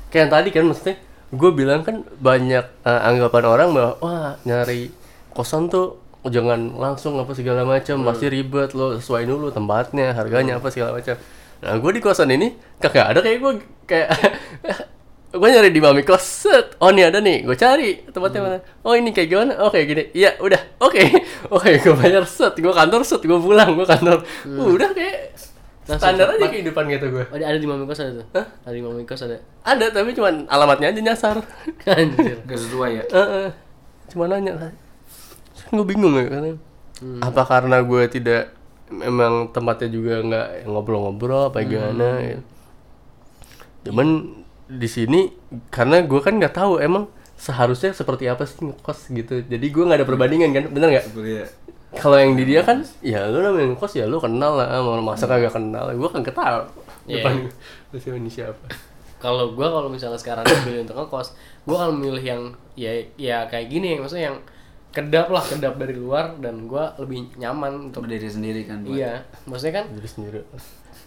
Kayak yang tadi kan maksudnya gue bilang kan banyak eh, anggapan orang bahwa wah nyari kosan tuh jangan langsung apa segala macam. Pasti ribet lo sesuai dulu tempatnya harganya apa segala macam. Nah gue di kosan ini kagak ada kayak gue kayak gue nyari di mami kos. Set. Oh nih ada nih gue cari tempatnya mana. Oh ini kayak gimana? Oh kayak gini. Iya udah. Oke. Oke gue bayar. Set. Gue kantor set. Gue pulang gue kantor. Udah kayak Langsung standar aja kehidupan gitu gue Oh, ada di mami kos ada tuh. Hah? Ada di mami kos ada. ada tapi cuman alamatnya aja nyasar. Anjir. Gak sesuai ya. Heeh. cuma nanya gue bingung ya katanya apa karena gue tidak memang tempatnya juga nggak ngobrol-ngobrol apa gimana ya. cuman di sini karena gue kan nggak tahu emang seharusnya seperti apa sih ngekos gitu. Jadi gue nggak ada perbandingan kan? Bener nggak? Kuliah. kalau yang di dia kan ya lu namanya ngekos ya lu kenal lah. Mau masa kagak kenal gue kan ketahu Iya. depan lu siapa ini siapa. Kalau gua kalau misalnya sekarang pilih untuk ngekos gua akan memilih yang ya ya kayak gini maksudnya yang kedap lah kedap dari luar dan gua lebih nyaman untuk Berdiri sendiri kan. buat- iya maksudnya kan diri sendiri.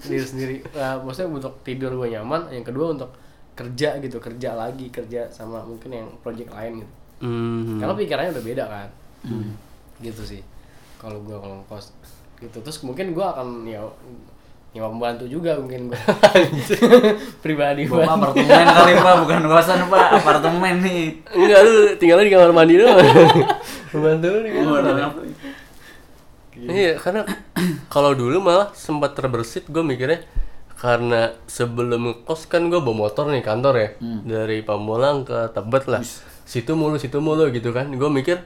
diri sendiri. Nah, maksudnya untuk tidur gua nyaman yang kedua untuk kerja gitu kerja lagi kerja sama mungkin yang project lain gitu. Hmm. karena pikirannya udah beda kan. Gitu sih kalau gue kalau ngekos gitu. Terus mungkin gue akan ya nyewa pembantu juga mungkin gue pribadi Gua apartemen kali pak, bukan kosan pak, apartemen nih. Enggak lu tinggalnya di kamar mandi doang. Membantu lu di kamar. Iya, karena kalau dulu malah sempat terbersit gue mikirnya karena sebelum ngekos kan gue bawa motor nih kantor ya. Dari Pamulang ke Tebet lah. Situ mulu situ mulu gitu kan. Gue mikir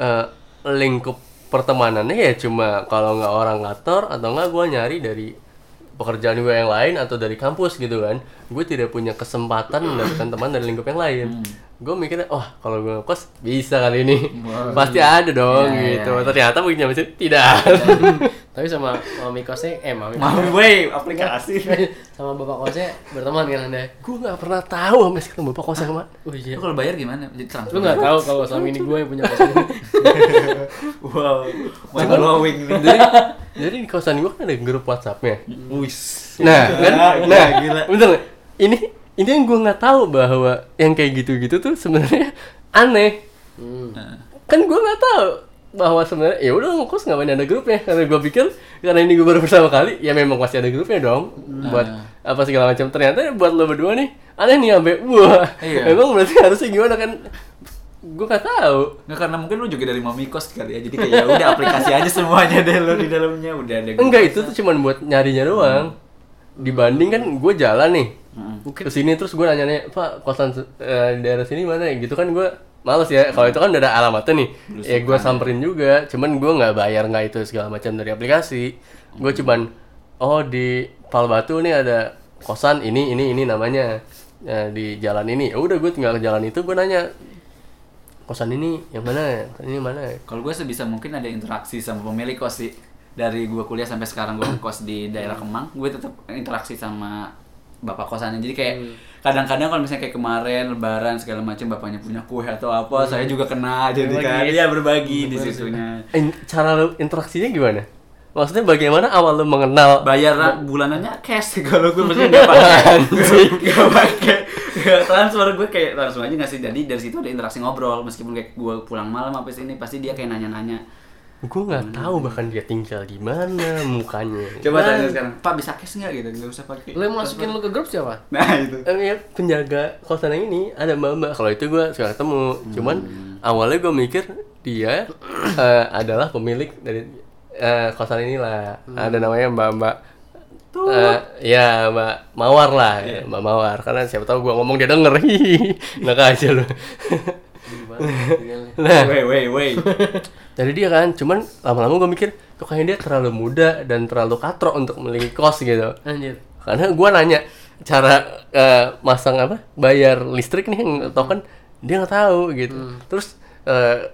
eh, lingkup pertemanannya ya cuma kalau nggak orang kantor atau nggak gue nyari dari pekerjaan gue yang lain atau dari kampus gitu kan. Gue tidak punya kesempatan mendapatkan teman dari lingkup yang lain gue mikirnya wah kalau gue ngekos bisa kali ini pasti ada dong Iya, gitu iya, iya. ternyata begitu nyampe situ, tidak tapi sama mami kosnya eh mami Mau gue aplikasi. sama bapak kosnya berteman kan anda gue nggak pernah tahu sampai sekarang bapak kosnya ke mana oh iya Lu kalau bayar gimana? Jadi transfer. lu nggak tahu kalau selama ini gue yang punya kos Wow, mind blowing nih. jadi jadi di kosan gue kan ada grup WhatsAppnya Wis. nah kan nah gila. nggak? ini ini yang gue nggak tahu bahwa yang kayak gitu-gitu tuh sebenarnya aneh. Hmm. kan gue nggak tahu bahwa sebenarnya ya udah ngekos ngapain ada grupnya? Karena gue pikir karena ini gue baru pertama kali ya memang pasti ada grupnya dong. Buat apa segala macam. Ternyata buat lo berdua nih aneh nih sampai wah Iya. emang berarti harusnya gimana kan? Gue nggak tahu. Nggak karena mungkin lu juga dari mami kos kali ya. Jadi kayak ya udah aplikasi aja semuanya deh lu di dalamnya. Udah ada. enggak itu tuh cuman buat nyarinya doang. Dibanding kan gue jalan nih ke sini terus gue nanya nih pak kosan eh, di daerah sini mana? Ya gitu kan gue males ya. Kalau itu kan udah ada alamatnya nih. Ya gue samperin juga. Cuman gue nggak bayar nggak itu segala macam dari aplikasi. Gue cuman oh di Palbatu nih ada kosan ini ini ini namanya. Ya, di jalan ini. Ya udah gue tinggal ke jalan itu gue nanya kosan ini yang mana? Ya kosan ini mana? Ya Kalau gue sebisa mungkin ada interaksi sama pemilik kos sih. Dari gue kuliah sampai sekarang gue kos di daerah Kemang, gue tetap interaksi sama bapak kosannya. Jadi kayak kadang-kadang kalau misalnya kayak kemarin lebaran segala macam bapaknya punya kue atau apa, saya juga kena jadi kan. Iya berbagi di situnya. In- cara lu interaksinya gimana? Maksudnya bagaimana awal lu mengenal Bayar bulanannya cash kalau gue maksudnya nggak pakai. Nggak pakai. Nggak transfer gue kayak langsung aja ngasih jadi dari situ ada interaksi ngobrol. Meskipun kayak gue pulang malam apa sini pasti dia kayak nanya-nanya gue nggak tahu bahkan dia tinggal di mana mukanya coba tanya sekarang pak bisa cash nggak gitu? Nggak usah pakai. Lu yang masukin lu ke grup siapa? Nah itu. Eh, ya, penjaga kosan yang ini ada mbak mbak. Kalau itu gue suka ketemu. Cuman awalnya gue mikir dia eh, adalah pemilik dari eh, kosan inilah. Ada namanya mbak mbak Eh, ya mbak mawar lah. Ya, mbak mawar. Karena siapa tahu gue ngomong dia denger. Nggak aja lu nah. Wait wait wait. Dari dia kan cuman lama-lama gue mikir kok kayaknya dia terlalu muda dan terlalu katrok untuk memiliki kos gitu. Anjir. Karena gue nanya cara eh, masang apa bayar listrik nih yang tau kan dia nggak tahu gitu. Terus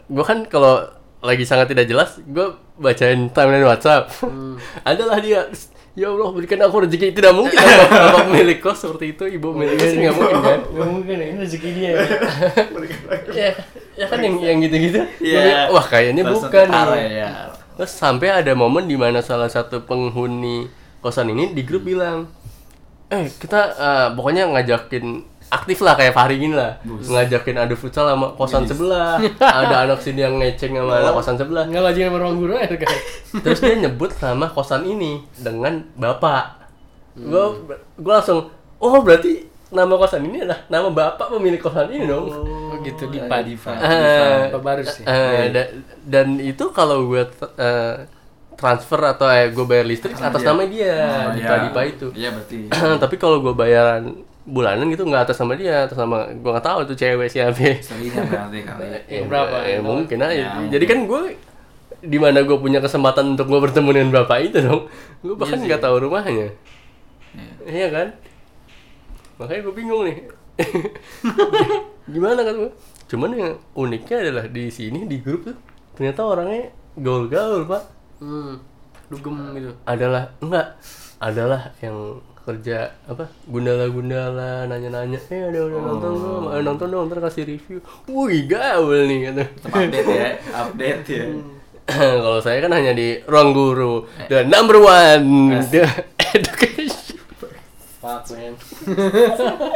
gue kan kalau lagi sangat tidak jelas gue bacain timeline WhatsApp. Adalah dia ya Allah berikan aku rezeki tidak mungkin. Bapak, bapak pemilik kos seperti itu ibu pemilik kos nggak mungkin kan? Gak mungkin ya, ini rezeki dia. Ya ya, ya kan yang yang gitu-gitu. Iya. wah kayaknya bukan ya Terus sampai ada momen di mana salah satu penghuni kosan ini di grup bilang, eh kita eh, pokoknya ngajakin aktif lah kayak Fahri gini lah, ngajakin adu futsal sama kosan sebelah, ada anak sini yang ngeceng sama anak kosan sebelah. Enggak lagi sama ruang guru ya kan Terus dia nyebut nama kosan ini dengan bapak. Gue gue langsung, oh berarti nama kosan ini adalah nama bapak pemilik kosan ini dong. Oh gitu, Dipa, Dipa Eh, Dipa Barus ya eh, da- dan itu kalau gue eh, transfer atau eh, gue bayar listrik atas dia. nama dia. Oh, Dipa iya. Dipa itu. Iya berarti. Tapi kalau gue bayaran bulanan gitu nggak atas nama dia atas nama gue nggak tahu itu cewek siapa. Selingnya berarti kali. Eh, berapa? eh, mungkin aja. Ya, jadi kan gue di mana gue punya kesempatan untuk gue bertemu dengan bapak itu dong. Gue bahkan nggak tahu rumahnya. Iya. Kan? Makanya gue bingung nih. Gimana kan gue cuman yang uniknya adalah di sini di grup tuh ternyata orangnya gaul-gaul pak. Hmm, dugem gitu. Adalah enggak. Adalah yang kerja apa gundala-gundala nanya-nanya eh ada udah nonton dong eh, nonton dong ntar kasih review. Wih gaul nih kata. Tetap update ya update ya. Kalau saya kan hanya di ruang guru the number one the education. Fuck man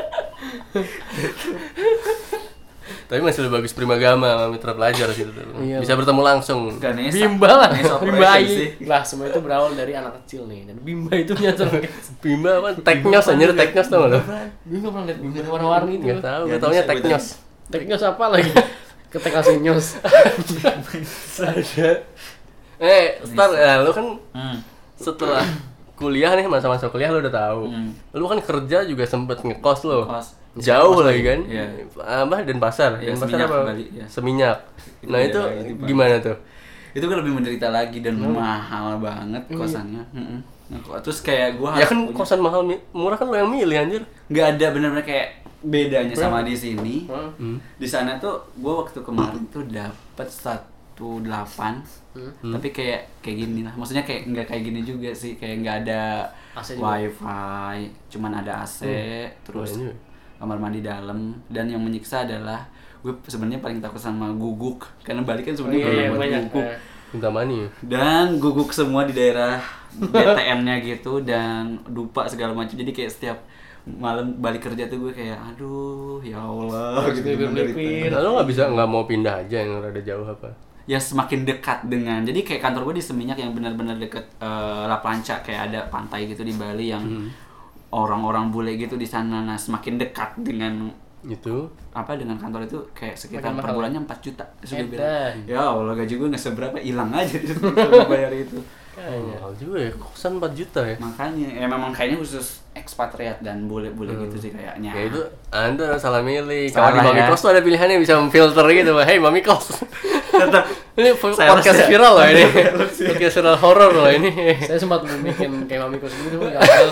Tapi masih lebih bagus Primagama sama Mitra Pelajar sih itu. Iya, Bisa bertemu langsung. Ganesha. Bimba lah, Bimba. Lah semua itu berawal dari anak kecil nih dan Bimba itu nyata Bimba apa? Teknyos anjir, Teknyos tau lo? Bimba pernah lihat Bimba warna-warni itu. Gak tau, Ya, gue taunya bisa, Teknyos. Teknyos apa lagi? Ketek nyos. Eh, Star, ya, lu kan Hmm. setelah kuliah nih masa-masa kuliah lu udah tahu. Hmm. Lu kan kerja juga sempet ngekos lo. Ngekos. Jauh Ngekos lagi kan? iya. Apa dan pasar? Iya, dan pasar Seminyak apa? Bali, iya. Seminyak. Itu Nah, itu lagi, Pak. gimana tuh? Itu gue lebih menderita lagi dan Hmm. mahal banget Iya. kosannya. Mm-mm. Ngekos. Terus kayak gue Ya kan kosan mahal murah kan lo yang milih anjir. nggak ada bener-bener kayak bedanya sama di sini. Hmm. Di sana tuh gue waktu kemarin tuh dapat satu delapan, Hmm. tapi kayak kayak gini lah. Maksudnya kayak nggak kayak gini juga sih, kayak nggak ada AC juga? wifi, cuman ada AC, terus Keren juga. Kamar mandi dalam. Dan yang menyiksa adalah gue sebenarnya paling takut sama guguk karena balik kan Oh, sebenarnya iya, iya, buat banyak. guguk Eh, Minta mani. dan guguk semua di daerah BTN-nya gitu dan dupa segala macam jadi kayak setiap malam balik kerja tuh gue kayak aduh ya Allah Harus gitu menderita. Nah, lo nggak bisa nggak mau pindah aja yang rada jauh apa? ya semakin dekat dengan jadi kayak kantor gue di Seminyak yang benar-benar deket eh, La Plancha kayak ada pantai gitu di Bali yang Hmm. Orang-orang bule gitu di sana nah semakin dekat dengan Itu. apa dengan kantor itu kayak sekitar per bulannya 4 juta. Bilang ya Allah gaji gue nggak seberapa hilang aja. Bayar itu mahal juga ya, kosan 4 juta ya. makanya ya memang kayaknya khusus ekspatriat dan bule-bule gitu sih kayaknya Ya itu anda salah milih. Salah Kalau di Mami ya. Kos tuh ada pilihannya bisa memfilter gitu. Hey Mami Kos. tetap ini podcast ya. viral loh ini. podcast viral horor loh ini. Saya sempat mau bikin kayak Mami Kos gitu gagal.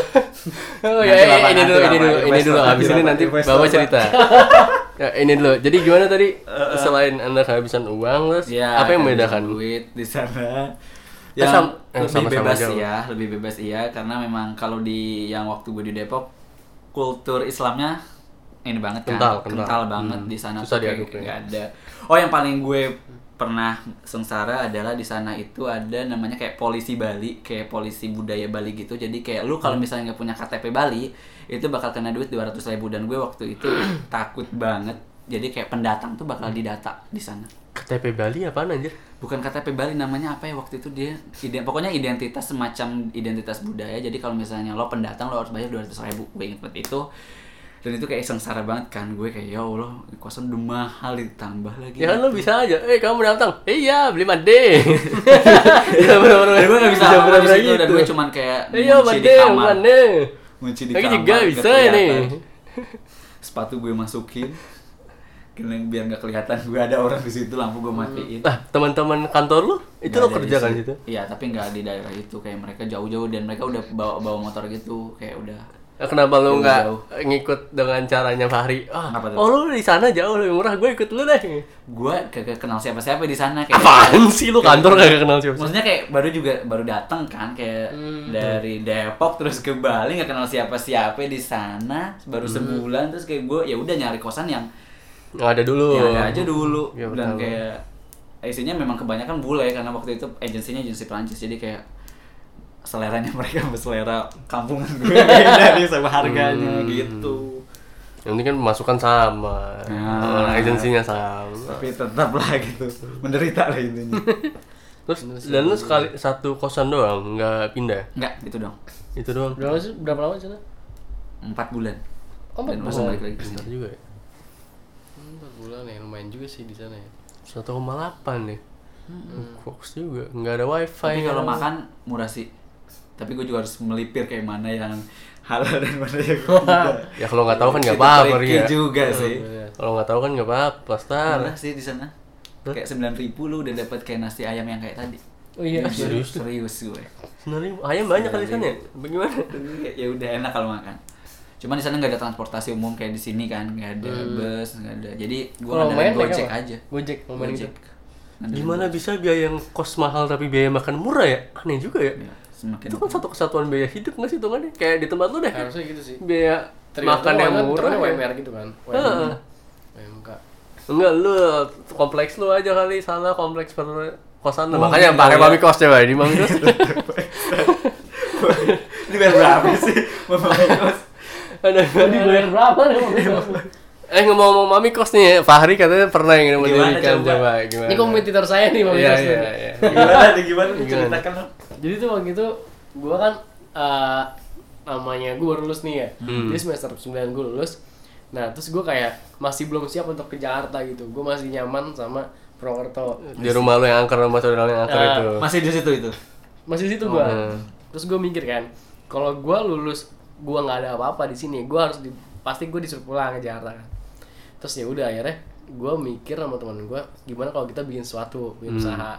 Oh ya, Nanti eh, lah, ini dulu, ini dulu, ini dulu. Habis ini nanti bawa cerita. ya, ini dulu. Jadi gimana tadi? Selain anda kehabisan uang, terus ya apa yang kan membedakan? duit di sana Eh, yang sam- eh, lebih sama-sama bebas jauh. ya lebih bebas iya karena memang kalau di yang waktu gue di Depok kultur Islamnya ini banget kan Kental, kental. banget Hmm. di sana Susah diaduk ya. nggak ada oh yang paling gue pernah sengsara adalah di sana itu ada namanya kayak polisi Bali kayak polisi budaya Bali gitu jadi kayak lu kalau misalnya nggak punya KTP Bali itu bakal kena duit 200 ribu dan gue waktu itu takut banget jadi kayak pendatang tuh bakal didata di sana KTP Bali apaan anjir? bukan KTP Bali namanya apa ya waktu itu dia ide, pokoknya identitas semacam identitas budaya jadi kalau misalnya lo pendatang lo harus bayar 200 ribu gue inget banget itu dan itu kayak sengsara banget kan gue kayak ya Allah kosan udah mahal ditambah lagi Ya kan lo bisa aja. Eh kamu datang. Iya beli made. Iya benar-benar. dan gue gak bisa apa di situ dan gue cuman kayak Iya di kamar made. ngunci di Lagi kamar juga nggak bisa kelihatan. nih. sepatu gue masukin biar nggak kelihatan gue ada orang di situ lampu gue matiin Nah, teman-teman kantor lu itu Nggak lo kerja kan situ. situ? Iya, tapi nggak di daerah itu kayak mereka jauh-jauh dan mereka udah bawa bawa motor gitu kayak udah Nah, Kenapa lu nggak ngikut dengan caranya Fahri? Ah, tuh? oh lu di sana jauh lebih murah, gue ikut lu deh. gue kagak kenal siapa-siapa di sana kayak Apaan sih lu kantor gak kenal siapa? maksudnya kayak baru juga baru datang kan kayak dari Depok terus ke Bali nggak kenal siapa-siapa di sana baru sebulan terus kayak gue ya udah nyari kosan yang Nggak ada dulu. yang ada aja dulu Ya, dan betul. kayak isinya memang kebanyakan bule karena waktu itu agensinya agensi Prancis jadi kayak seleranya mereka sama selera kampungan gue nih sama harganya Hmm. gitu Yang penting kan pemasukan sama, Nah. agensinya sama. tapi tetap lah gitu menderita lah intinya Terus dan lu sekali satu kosan doang, nggak pindah? enggak gitu dong Itu doang. Berapa sih? Berapa lama sana? empat bulan Oh, empat bulan. balik lagi ke Bentar sini. juga ya. Hmm, bulan ya, lumayan juga sih di sana ya. 1,8 nih. Fokus juga, nggak ada wifi. tapi kalau kan. makan murah sih tapi gue juga harus melipir kayak mana yang halal dan mana yang tidak Ya kalau nggak tahu kan nggak apa-apa ya. juga sih Kalau nggak tahu kan nggak apa-apa, Star. murah sih di sana kayak sembilan ribu lu udah dapat kayak nasi ayam yang kayak tadi Oh iya. Serius? serius gue Sebenarnya ayam banyak kali di sana ya? Bagaimana? ya udah enak kalau makan cuman di sana nggak ada transportasi umum kayak di sini kan nggak ada bus nggak ada jadi gue ngandalin naik gojek apa? aja Gojek, Gojek. gitu. Gimana bisa biaya yang kos mahal tapi biaya makan murah ya? Aneh juga ya. Ya, semakin Itu kan satu kesatuan biaya hidup nggak sih hitungannya? Kayak di tempat lu deh. Harusnya gitu sih. Biaya Tergantung makan yang kan, murah. ya. WMR gitu kan. Heeh. WMK. Enggak lu kompleks lu aja kali salah kompleks per kosan lu. Oh, Makanya gitu pakai ya. mami kos coba di mami kos. ini berapa sih Mama Kos? Ada Dibayar berapa nih? Eh ngomong-ngomong mami kos nih, Fahri katanya pernah yang mendirikan coba? coba gimana? Ini kompetitor saya nih, Bang Iya Yos. iya iya. Gimana nih gimana nih ceritakan dong. Jadi tuh waktu itu gua kan eh, namanya gua baru lulus nih ya. Hmm. Jadi semester 9 gua lulus. Nah, terus gua kayak masih belum siap untuk ke Jakarta gitu. Gua masih nyaman sama Purwokerto. Di rumah lu yang angker sama saudara yang angker Ah, itu. Masih di situ itu. Masih di situ gua. Hmm. Terus gua mikir kan, kalau gua lulus gua nggak ada apa-apa di sini, gua harus di, pasti gua disuruh pulang ke Jakarta kan. Terus ya udah akhirnya gua mikir sama teman gua gimana kalau kita bikin sesuatu, bikin usaha.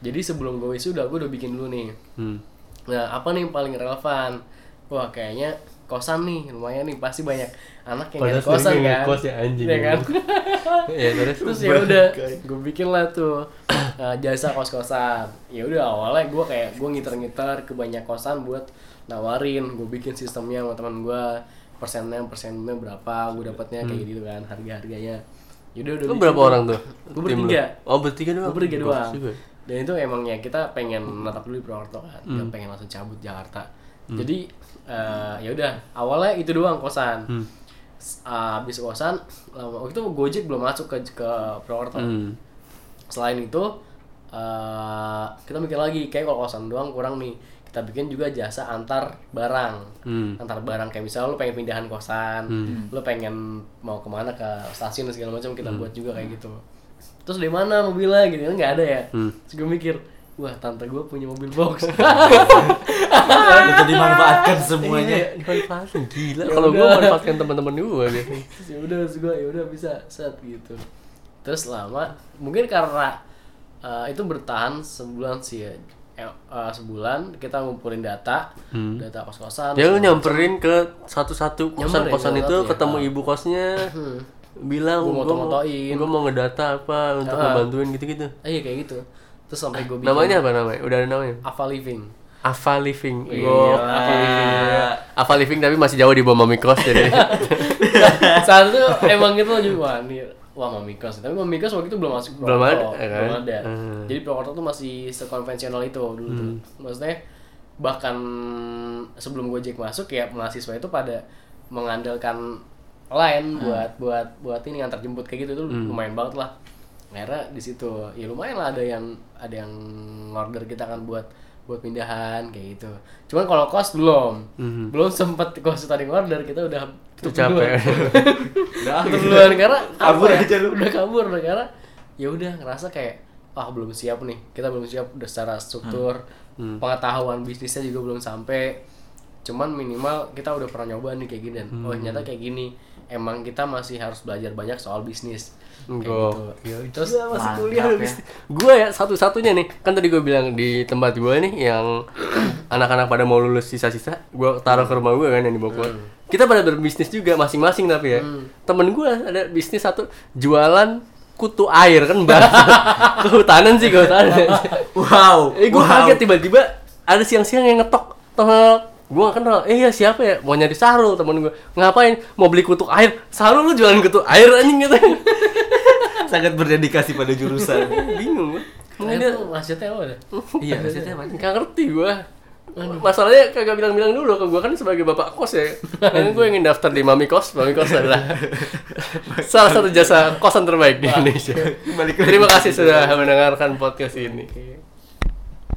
Jadi sebelum gue wisuda, gue udah bikin dulu nih. Hmm. Nah, apa nih yang paling relevan? Wah, kayaknya kosan nih, lumayan nih, pasti banyak anak yang nyari kosan kan. ngekos ya, anjing. Iya kan? Iya terus. Terus ya udah, gue bikin lah tuh uh, jasa kos-kosan. Ya udah awalnya gue kayak gue ngiter-ngiter ke banyak kosan buat nawarin, gue bikin sistemnya sama teman gue persennya persennya berapa, gue dapatnya kayak gitu kan, harga-harganya. Yaudah udah Lu bikin berapa orang tuh? Gue bertiga. Oh bertiga doang. Gue bertiga doang. Dan itu emangnya kita pengen menetap dulu di Purwokerto kan, nggak pengen langsung cabut Jakarta. Jadi eh, ya udah awalnya itu doang kosan. Hmm. Habis kosan, lama waktu itu Gojek belum masuk ke ke Purwokerto. Hmm. Selain itu eh, kita mikir lagi kayak kalau kosan doang kurang nih. Kita bikin juga jasa antar barang. Hmm. Antar barang kayak misalnya lu pengen pindahan kosan, lu pengen mau ke mana ke stasiun dan segala macam kita buat juga kayak gitu. Terus di mana mobilnya gitu kan nggak ada ya. Hmm. Terus gue mikir, wah tante gue punya mobil box. Itu dimanfaatkan semuanya. Iya, dimanfaatin gila. Kalau gua udah. manfaatkan teman-teman gua biasanya. Ya udah gue ya udah bisa set gitu. Terus lama mungkin karena uh, itu bertahan sebulan sih ya. Eh, uh, sebulan kita ngumpulin data, Hmm. data kos-kosan. Dia lu segala nyamperin ke satu-satu Nyamperin kosan-kosan itu satu-satu, ya. ketemu Ah. ibu kosnya. Hmm. Bilang gua mau gua mau ngedata apa untuk Ah. ngebantuin gitu-gitu. Eh, iya kayak gitu. Terus sampai gue bikin Namanya apa namanya? Udah ada namanya? Ava Living. Ava Living. Iya. Ava Living. Ava Living tapi masih jauh di bawah Mami Kos jadi. Saat itu emang gitu juga wah nih wah Mami Kos. Tapi Mami Kos waktu itu belum masuk Belum ada, kan? Belum ada. Hmm. Jadi Purwokerto tuh masih sekonvensional itu dulu tuh. Maksudnya bahkan sebelum Gojek masuk ya mahasiswa itu pada mengandalkan lain buat buat buat ini antar jemput kayak gitu tuh lumayan banget lah. Akhirnya di situ ya lumayan lah ada yang ada yang order kita kan buat buat pindahan kayak gitu. Cuman kalau kos belum. Mhm. Belum sempat kos tadi order kita udah tutup Capek. duluan. Udah, Tutup duluan karena Kabur ya? aja lu. Udah kabur udah karena ya udah ngerasa kayak ah belum siap nih. Kita belum siap udah secara struktur, Hmm. pengetahuan bisnisnya juga belum sampai. Cuman minimal kita udah pernah nyoba nih kayak gini dan oh Hmm. ternyata kayak gini. Emang kita masih harus belajar banyak soal bisnis. Gokil. gitu. Terus masih Mantap kuliah ya. Gua ya satu-satunya nih. Kan tadi gua bilang di tempat gua nih yang anak-anak pada mau lulus sisa-sisa, gua taruh ke rumah gua kan yang di Bogor. Kita pada berbisnis juga masing-masing tapi ya. Temen gua ada bisnis satu jualan kutu air kan bahasa kehutanan sih kehutanan. Wow. Eh gua wow. kaget tiba-tiba ada siang-siang yang ngetok tok gua gak kenal. Eh ya siapa ya? Mau nyari Sarul temen gua. Ngapain? Mau beli kutu air. Sarul lu jualan kutu air anjing gitu. Sangat berdedikasi pada jurusan. bingung gua. Nah, itu maksudnya apa? iya, maksudnya apa? nggak ngerti gua. Masalahnya kagak bilang-bilang dulu ke gua. Kan sebagai bapak kos ya. Kan gue ingin daftar di mami kos. Mami kos adalah salah satu jasa kosan terbaik di Indonesia. terima kasih sudah mendengarkan podcast ini